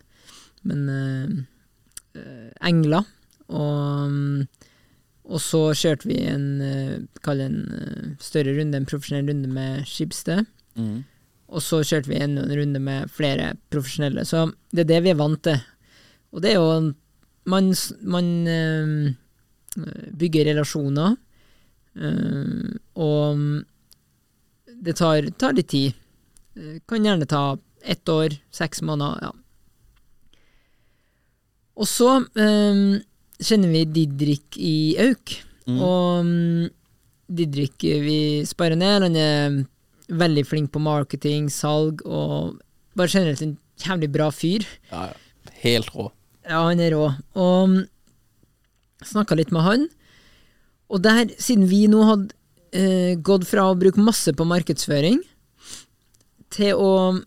men eh, eh, engler. Og, og så kjørte vi en, en eh, større runde, en profesjonell runde med Skibsted. Mm. Og så kjørte vi enda en runde med flere profesjonelle. Så det er det vi er vant til. Og det er jo Man, man øh, bygger relasjoner. øh, og det tar, tar litt tid. Eh, kan gjerne ta ett år, seks måneder. Ja. Og så øh, kjenner vi Didrik i Auk. Og mm, Didrik vi sparer ned. Han er veldig flink på marketing, salg og bare generelt en jævlig bra fyr. Ja, ja. Helt rå. Ja, han er rå. Og snakka litt med han. Og der, siden vi nå hadde eh, gått fra å bruke masse på markedsføring, til å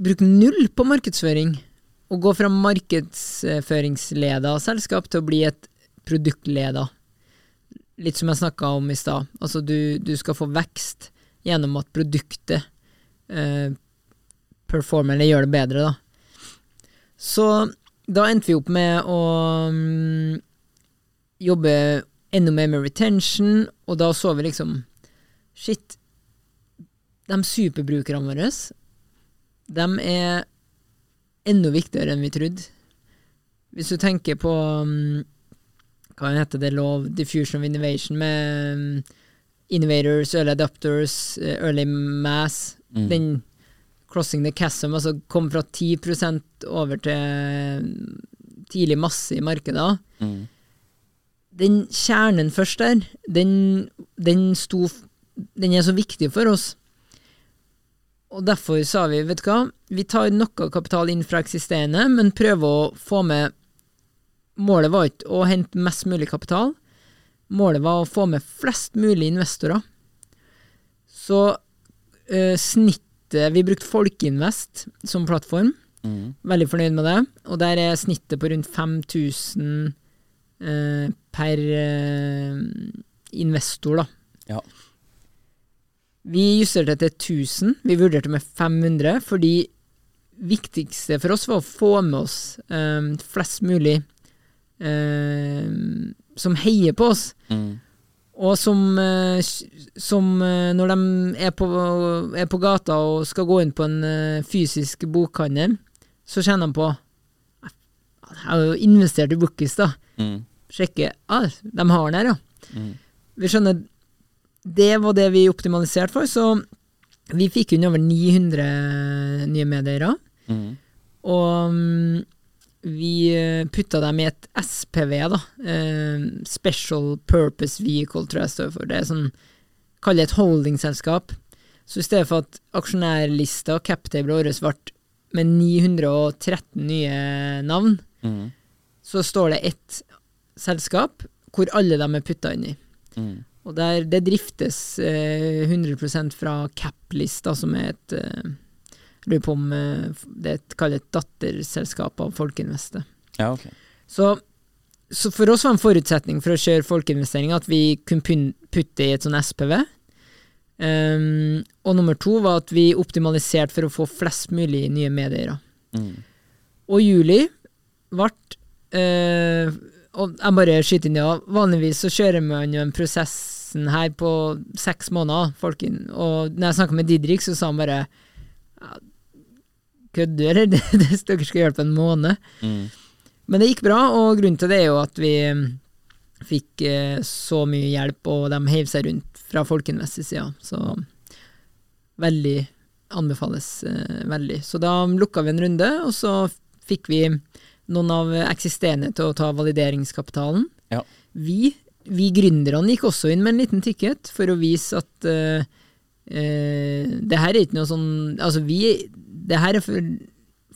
bruke null på markedsføring, og gå fra markedsføringsleda selskap til å bli et produktleda. Litt som jeg snakka om i stad. Altså, du, du skal få vekst gjennom at produktet eh, performer eller gjør det bedre, da. Så da endte vi opp med å um, jobbe enda mer med retention, og da så vi liksom Shit, de superbrukerne våre, de er enda viktigere enn vi trodde. Hvis du tenker på um, hva heter det, lov, diffusion of innovation, med mm, innovators, early adapters, eh, early mass, den crossing the chasm, altså kom fra 10 over til mm, tidlig masse i markedet. Mm. Den kjernen først der, den, den, sto, den er så viktig for oss. Og derfor sa vi, vet du hva, vi tar noe kapital inn fra eksisterende, men prøver å få med Målet var ikke å hente mest mulig kapital, målet var å få med flest mulig investorer. Så eh, snittet Vi brukte Folkeinvest som plattform. Mm. Veldig fornøyd med det. Og der er snittet på rundt 5000 eh, per eh, investor, da. Ja. Vi justerte til 1000. Vi vurderte med 500, fordi viktigste for oss var å få med oss eh, flest mulig eh, som heier på oss. Mm. Og som, eh, som eh, når de er på, er på gata og skal gå inn på en eh, fysisk bokhandel, så kjenner de på Jeg har jo investert i Bookies, da. Mm. Sjekke ah, De har den her, ja. Mm. Vi skjønner Det var det vi optimaliserte for, så vi fikk inn over 900 nye medeiere. Mm. Og mm, vi eh, putta dem i et SPV, da. Eh, Special Purpose Vehicle, tror jeg står for. Det er sånn Kall det et holdingselskap. Så i stedet for at aksjonærlista, captable året ble med 913 nye navn, Mm. så står det ett selskap hvor alle dem er putta inn i. Mm. Og der, det driftes eh, 100% fra cap-lista, som er et eh, Lurer på om det er et, et datterselskap av Folkeinvestet. Ja, ok. Så, så for oss var en forutsetning for å kjøre folkeinvestering at vi kunne putte i et sånn SPV. Um, og nummer to var at vi optimaliserte for å få flest mulig nye medeiere. Mm. Og juli ble uh, Og jeg bare skyter inn det, ja, vanligvis så kjører man jo en prosessen her på seks måneder. Folken, og når jeg snakka med Didrik, så sa han bare Kødder [laughs] eller? Dere skal hjelpe en måned. Mm. Men det gikk bra, og grunnen til det er jo at vi mm, fikk eh, så mye hjelp, og de heiv seg rundt fra Folkeinvest sin side. Så veldig anbefales eh, veldig. Så da lukka vi en runde, og så fikk vi noen av eksisterende til å ta valideringskapitalen. Ja. Vi, vi gründerne gikk også inn med en liten ticket for å vise at eh, eh, det her er ikke noe sånn Altså, vi Det her er for,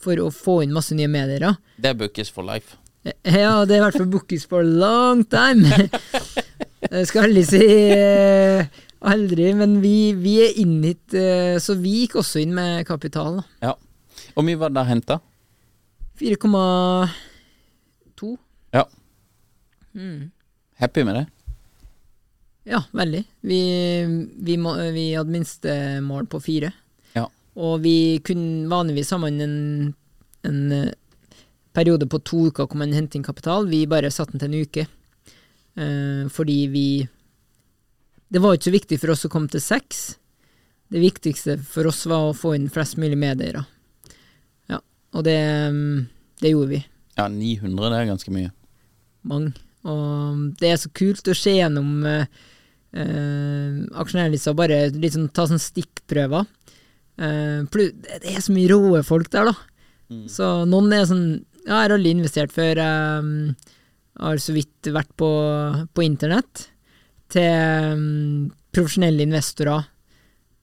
for å få inn masse nye medier. Det er bookies for life. Ja, det er i hvert fall bookies for long time. [laughs] Jeg skal aldri si eh, aldri, men vi, vi er inn hit, eh, så vi gikk også inn med kapital. da. Ja. Hvor mye var det henta? 4,2. Ja. Mm. Happy med det? Ja, veldig. Vi, vi, må, vi hadde minstemål på fire. Og vi kunne vanligvis ha man en, en eh, periode på to uker hvor man henter inn kapital. Vi bare satte den til en uke. Eh, fordi vi Det var ikke så viktig for oss å komme til seks. Det viktigste for oss var å få inn flest mulig medeiere. Ja, og det, mm, det gjorde vi. Ja, 900, det er ganske mye. Mange. Og det er så kult å se gjennom eh, eh, aksjonærlista, bare litt sånn, ta sånn stikkprøver. Eh, det er så mye råe folk der, da. Så noen er sånn Ja, jeg har aldri investert før. Jeg har så vidt vært på, på internett. Til um, profesjonelle investorer.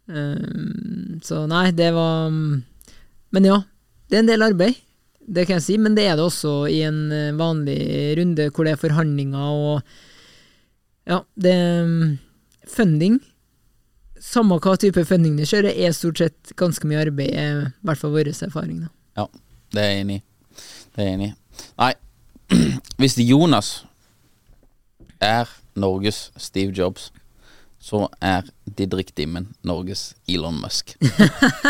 Um, så nei, det var Men ja, det er en del arbeid. Det kan jeg si, men det er det også i en eh, vanlig runde hvor det er forhandlinger og Ja, det er Funding Samme hva type funding du kjører, er stort sett ganske mye arbeid, i hvert fall vår erfaring. da. Ja, det er jeg enig i. Det er jeg enig i. Nei, [clears throat] hvis Jonas er Norges Steve Jobs, så er Didrik Dimmen Norges Elon Musk.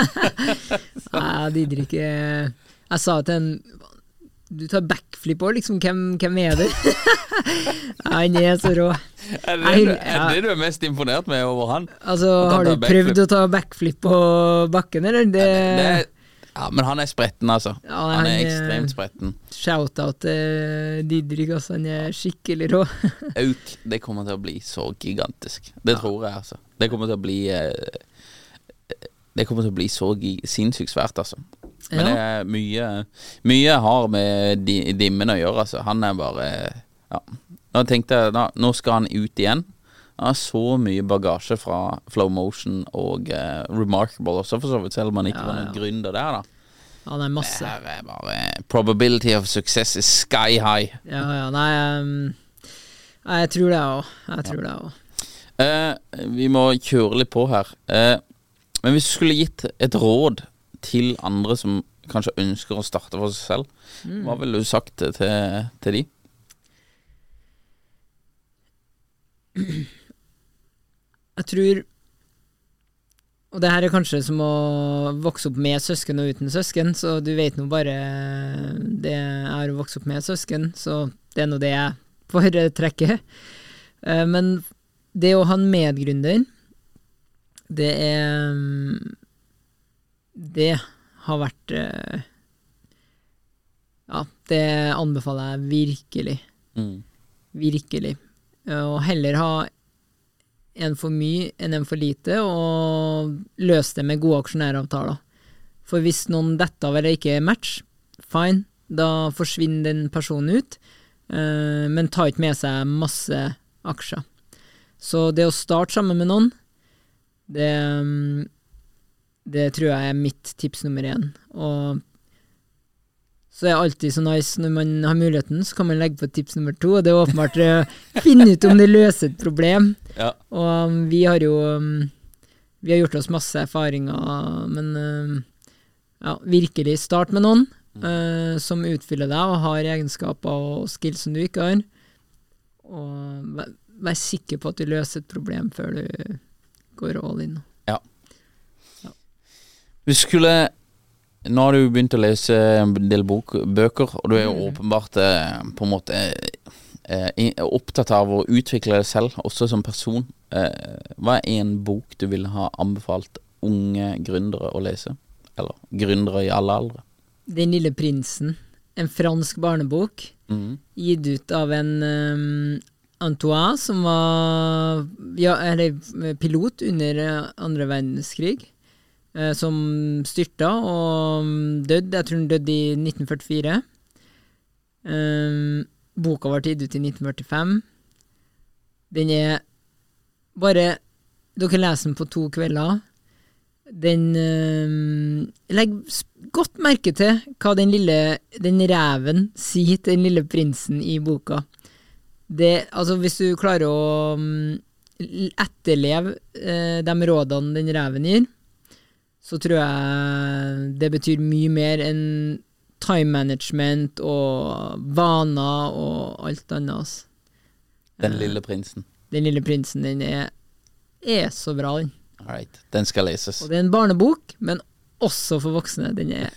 [laughs] Nei, Didrik eh, Jeg sa til en Du tar backflip òg, liksom. Hvem, hvem er det? [laughs] Han er så rå. Er det du- er det du er mest imponert med over han? Altså, har du prøvd å ta backflip på bakken, eller? Det, Det det, ja, men han er spretten, altså. Ja, han han er- ekstremt spretten. Shout-out til Didrik, altså. Han er skikkelig rå. [laughs] Auk, det kommer til å bli så gigantisk. Det tror jeg, altså. Det kommer til å bli eh, Det kommer til å bli så sinnssykt svært, altså. Men det er mye Mye har med dimmen å gjøre, altså. Han er bare Ja. Nå tenkte jeg da, nå skal han ut igjen. Han har så mye bagasje fra Flow Motion og uh, Remarkable også, for så vidt, selv om han ikke Ja, var noen ja. gründer der, da. Er Det masse. her er bare Probability of success is sky high. Ja, ja, nei um, Jeg tror det òg. Jeg tror det òg. Uh, vi må kjøre litt på her. Uh, Men hvis du skulle gitt et råd til andre som kanskje ønsker å starte for seg selv, hva ville du sagt til, til de? Jeg tror Og det her er kanskje som å vokse opp med søsken og uten søsken, så du vet nå bare det er å vokse opp med søsken, så det er nå det jeg foretrekker. Eh, Men det å ha en medgründer, det er Det har vært eh, Ja, det anbefaler jeg virkelig. Mm. Virkelig. Og heller ha en for mye enn en for lite, og løse det med gode aksjonæravtaler. For hvis noen detter av eller ikke match, fine, da forsvinner den personen ut, eh, men tar ikke med seg masse aksjer. Så det å starte sammen med noen, det, mm, det tror jeg er mitt tips nummer én. Og så er det alltid så nice når man har muligheten, så kan man legge på tips nummer to, og det er åpenbart å [laughs] finne ut om det løser et problem. Ja. Og um, vi har jo um, Vi har gjort oss masse erfaringer, men um, ja, virkelig start med noen uh, som utfyller deg og har egenskaper og skills som du ikke har. Og vær, vær sikker på at du løser et problem før du går all in. Vi skulle Nå har du begynt å lese en del bok, bøker, og du er jo Mm. åpenbart eh, på en måte eh, opptatt av å utvikle deg selv, også som person. Eh, hva er en bok du ville ha anbefalt unge gründere å lese? Eller gründere i alle aldre? Den lille prinsen, en fransk barnebok. mm. gitt ut av en um, Antoine som var ja, eller, pilot under eh, andre verdenskrig, eh, som styrta og um, døde. Jeg tror han døde i 1944. Um, boka ble gitt ut i 1945. Den er bare Dere leser den på to kvelder. Den um, Legg godt merke til hva den lille Den reven sier til den lille prinsen i boka. Det, altså Hvis du klarer å um, etterleve eh, de rådene den reven gir, så tror jeg det betyr mye mer enn time management og vaner og alt annet. Altså. Den lille prinsen. Den lille prinsen, den er, er så bra, den. Alright. Den skal leses. Og det er en barnebok, men også for voksne. Den er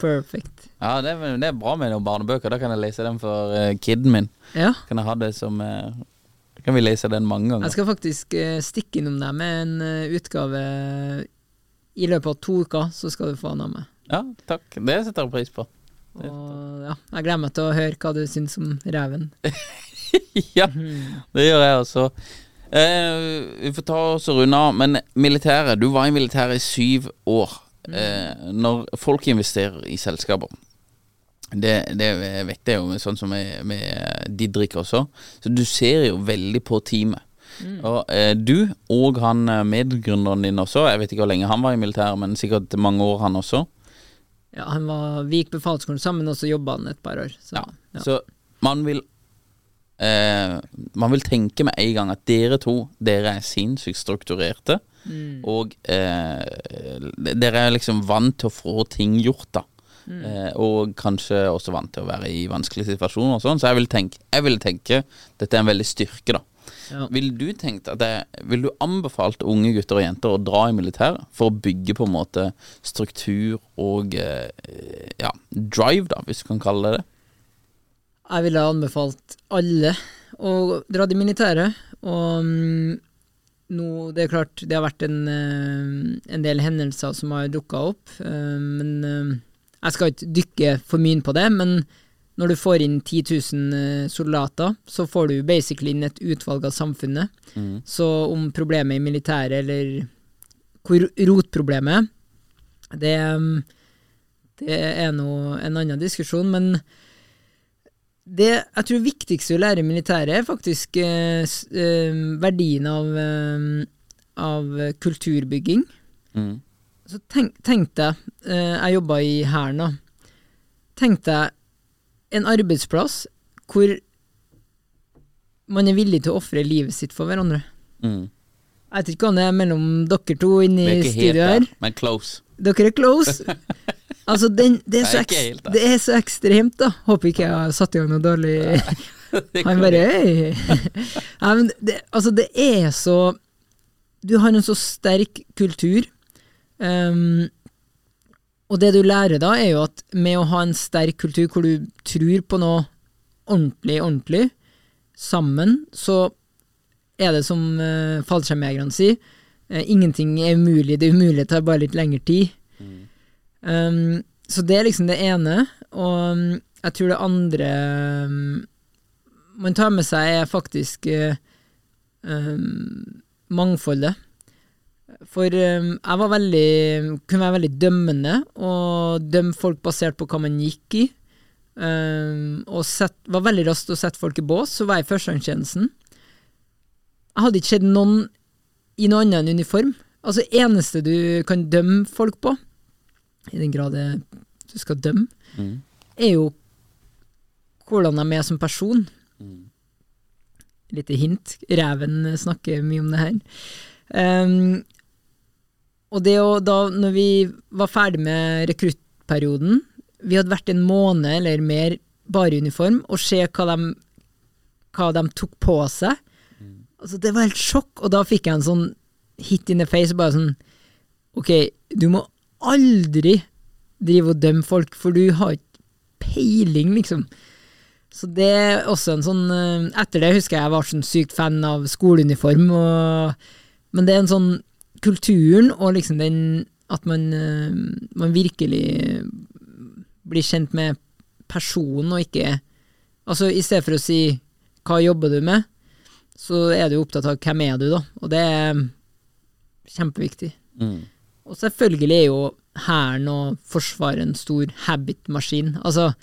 perfect. Ja, det er, det er bra med noen barnebøker. Da kan jeg lese den for uh, kiden min. Ja. Kan jeg ha det som uh, Kan vi lese den mange ganger? Jeg skal faktisk uh, stikke innom deg med en utgave i løpet av to uker, så skal du få han av meg. Ja, takk. Det setter jeg pris på. Og ja, jeg gleder meg til å høre hva du syns om reven. [laughs] ja, det gjør jeg også. Eh, vi får ta oss og runde av. Men militæret, du var i militæret i syv år. Eh, når folk investerer i selskaper det, det vet jeg jo, sånn som med, med Didrik også. Så du ser jo veldig på teamet. Og eh, du og han eh, medgründeren din også, jeg vet ikke hvor lenge han var i militæret, men sikkert mange år han også. Ja, han var, Vi gikk befalsskolen sammen, og så jobba han et par år. Så, Ja. ja. Så man vil eh, Man vil tenke med en gang at dere to Dere er sinnssykt strukturerte. Og eh, dere er liksom vant til å få ting gjort, da. Eh, og kanskje også vant til å være i vanskelige situasjoner og sånn. Så jeg vil tenke, jeg vil tenke dette er en veldig styrke, da. Ja. Vil du tenkt at det, Vil du anbefalt unge gutter og jenter å dra i militæret for å bygge på en måte struktur og eh, ja, drive, da, hvis du kan kalle det det? Jeg ville anbefalt alle å dra i militæret. Og mm, nå, det er klart, det har vært en, eh, en del hendelser som har dukka opp. eh, men jeg skal ikke dykke for mye på det. Men når du får inn 10 000 eh, soldater, så får du basically inn et utvalg av samfunnet. Så om problemet i militæret, eller hvor rotproblemet det, mm, det er nå en annen diskusjon. men det jeg tror viktigste å lære i militæret, er faktisk eh, eh, verdien av, eh, av kulturbygging. Mm. Så tenk, tenk deg, eh, jeg jobba i Hæren da, tenk deg en arbeidsplass hvor man er villig til å ofre livet sitt for hverandre. Mm. Jeg vet ikke hva det er mellom dere to inne i ikke her. men close. Dere er close. [laughs] Altså, den, det, er så Jeg er helt det er så ekstremt, da. Håper ikke jeg har satt i gang noe dårlig [laughs] Han bare. [laughs] Nei, men det, altså, det er så Du har en så sterk kultur. Um, og det du lærer da, er jo at med å ha en sterk kultur hvor du tror på noe ordentlig, ordentlig, sammen, så er det som uh, fallskjermjegerne sier, uh, ingenting er umulig, det umulige tar bare litt lengre tid. Um, så det er liksom det ene, og um, jeg tror det andre um, man tar med seg, er faktisk uh, mangfoldet. For um, jeg var veldig, kunne være veldig dømmende, og dømme folk basert på hva man gikk i. Um, og set, var veldig rask til å sette folk i bås, så var jeg i førstegangstjenesten. Jeg hadde ikke sett noen i noe annet enn uniform. Altså, eneste du kan dømme folk på, i den grad du skal dømme, Mm. er jo hvordan de er som person. Lite hint. Reven snakker mye om det her. Um, og det å da, når vi var ferdig med rekruttperioden, vi hadde vært en måned eller mer bare i uniform, og se hva de, hva de tok på seg. Altså, det var helt sjokk, og da fikk jeg en sånn hit in the face, bare sånn Ok, du må aldri drive og dømme folk, for du har ikke peiling, liksom. Så det er også en sånn eh, Etter det husker jeg jeg var sånn sykt fan av skoleuniform, og, men det er en sånn kulturen og liksom den At man, eh, man virkelig blir kjent med personen, og ikke Altså, i stedet for å si 'hva jobber du med', så er du opptatt av 'hvem er du', da, og det er kjempeviktig. Mm. Og selvfølgelig er jo Hæren og Forsvaret en stor habit-maskin. Altså,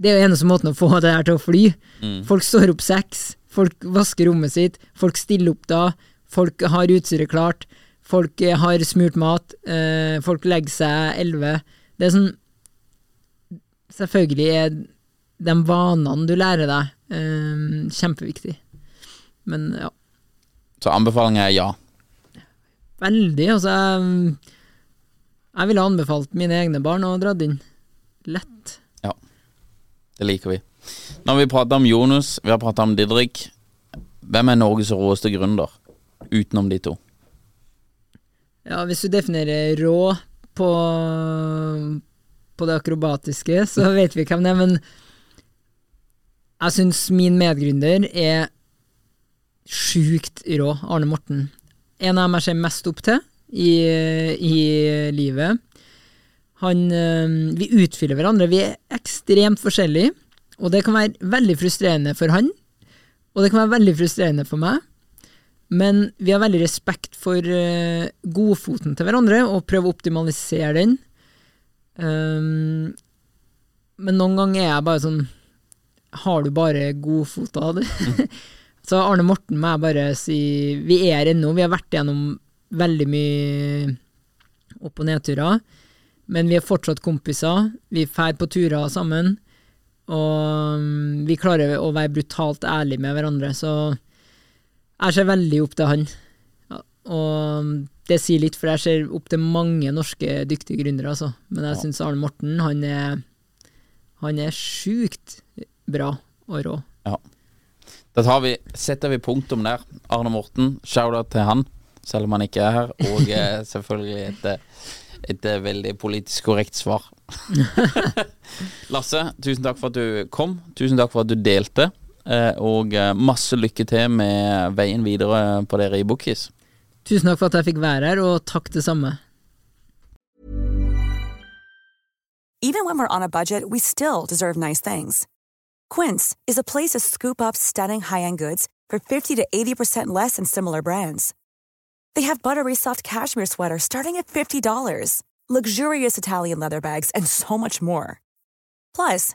det er jo eneste måten å få det her til å fly. Mm. Folk står opp seks, folk vasker rommet sitt, folk stiller opp da, folk har utstyret klart, folk eh, har smurt mat, eh, folk legger seg elleve. Det er sånn Selvfølgelig er de vanene du lærer deg, eh, kjempeviktig. Men ja, Så anbefalingen er ja. veldig. Altså, jeg, jeg ville anbefalt mine egne barn å dra inn. Lett. Ja. Det liker vi. Nå har vi prata om Jonas, vi har prata om Didrik. Hvem er Norges råeste gründer, utenom de to? Ja, hvis du definerer rå på, på det akrobatiske, så [laughs] vet vi hvem det er, men jeg syns min medgründer er sjukt rå, Arne Morten. En av dem jeg ser mest opp til i, i livet. Han øh, Vi utfyller hverandre. Vi er ekstremt forskjellige, og det kan være veldig frustrerende for han, og det kan være veldig frustrerende for meg. Men vi har veldig respekt for uh, godfoten til hverandre, og prøver å optimalisere den. Um, men noen ganger er jeg bare sånn Har du bare godfota? [laughs] Så Arne Morten må jeg bare si Vi er her ennå, vi har vært gjennom veldig mye opp- og nedturer. Men vi er fortsatt kompiser. Vi drar på turer sammen. Og um, vi klarer å være brutalt ærlige med hverandre, så jeg ser veldig opp til han. Og det sier litt, for jeg ser opp til mange norske dyktige gründere, altså. Men jeg Ja. syns Arne Morten, han er Han er sjukt bra og rå. Da tar vi, setter vi punktum der. Arne Morten, shout-out til han, selv om han ikke er her. Og eh, [laughs] selvfølgelig et, eh, et eh, veldig politisk korrekt svar. [laughs] Lasse, tusen takk for at du kom. Tusen takk for at du delte. Eh, og eh, masse lykke til med veien videre på dere i Bookies. Tusen takk for at jeg fikk være her, og takk det samme. Even when we're on a budget, we still deserve nice things. Quince is a place to scoop up stunning high-end goods for 50 to 80% less than similar brands. They have buttery soft cashmere sweaters starting at $50, luxurious Italian leather bags, and so much more. Plus,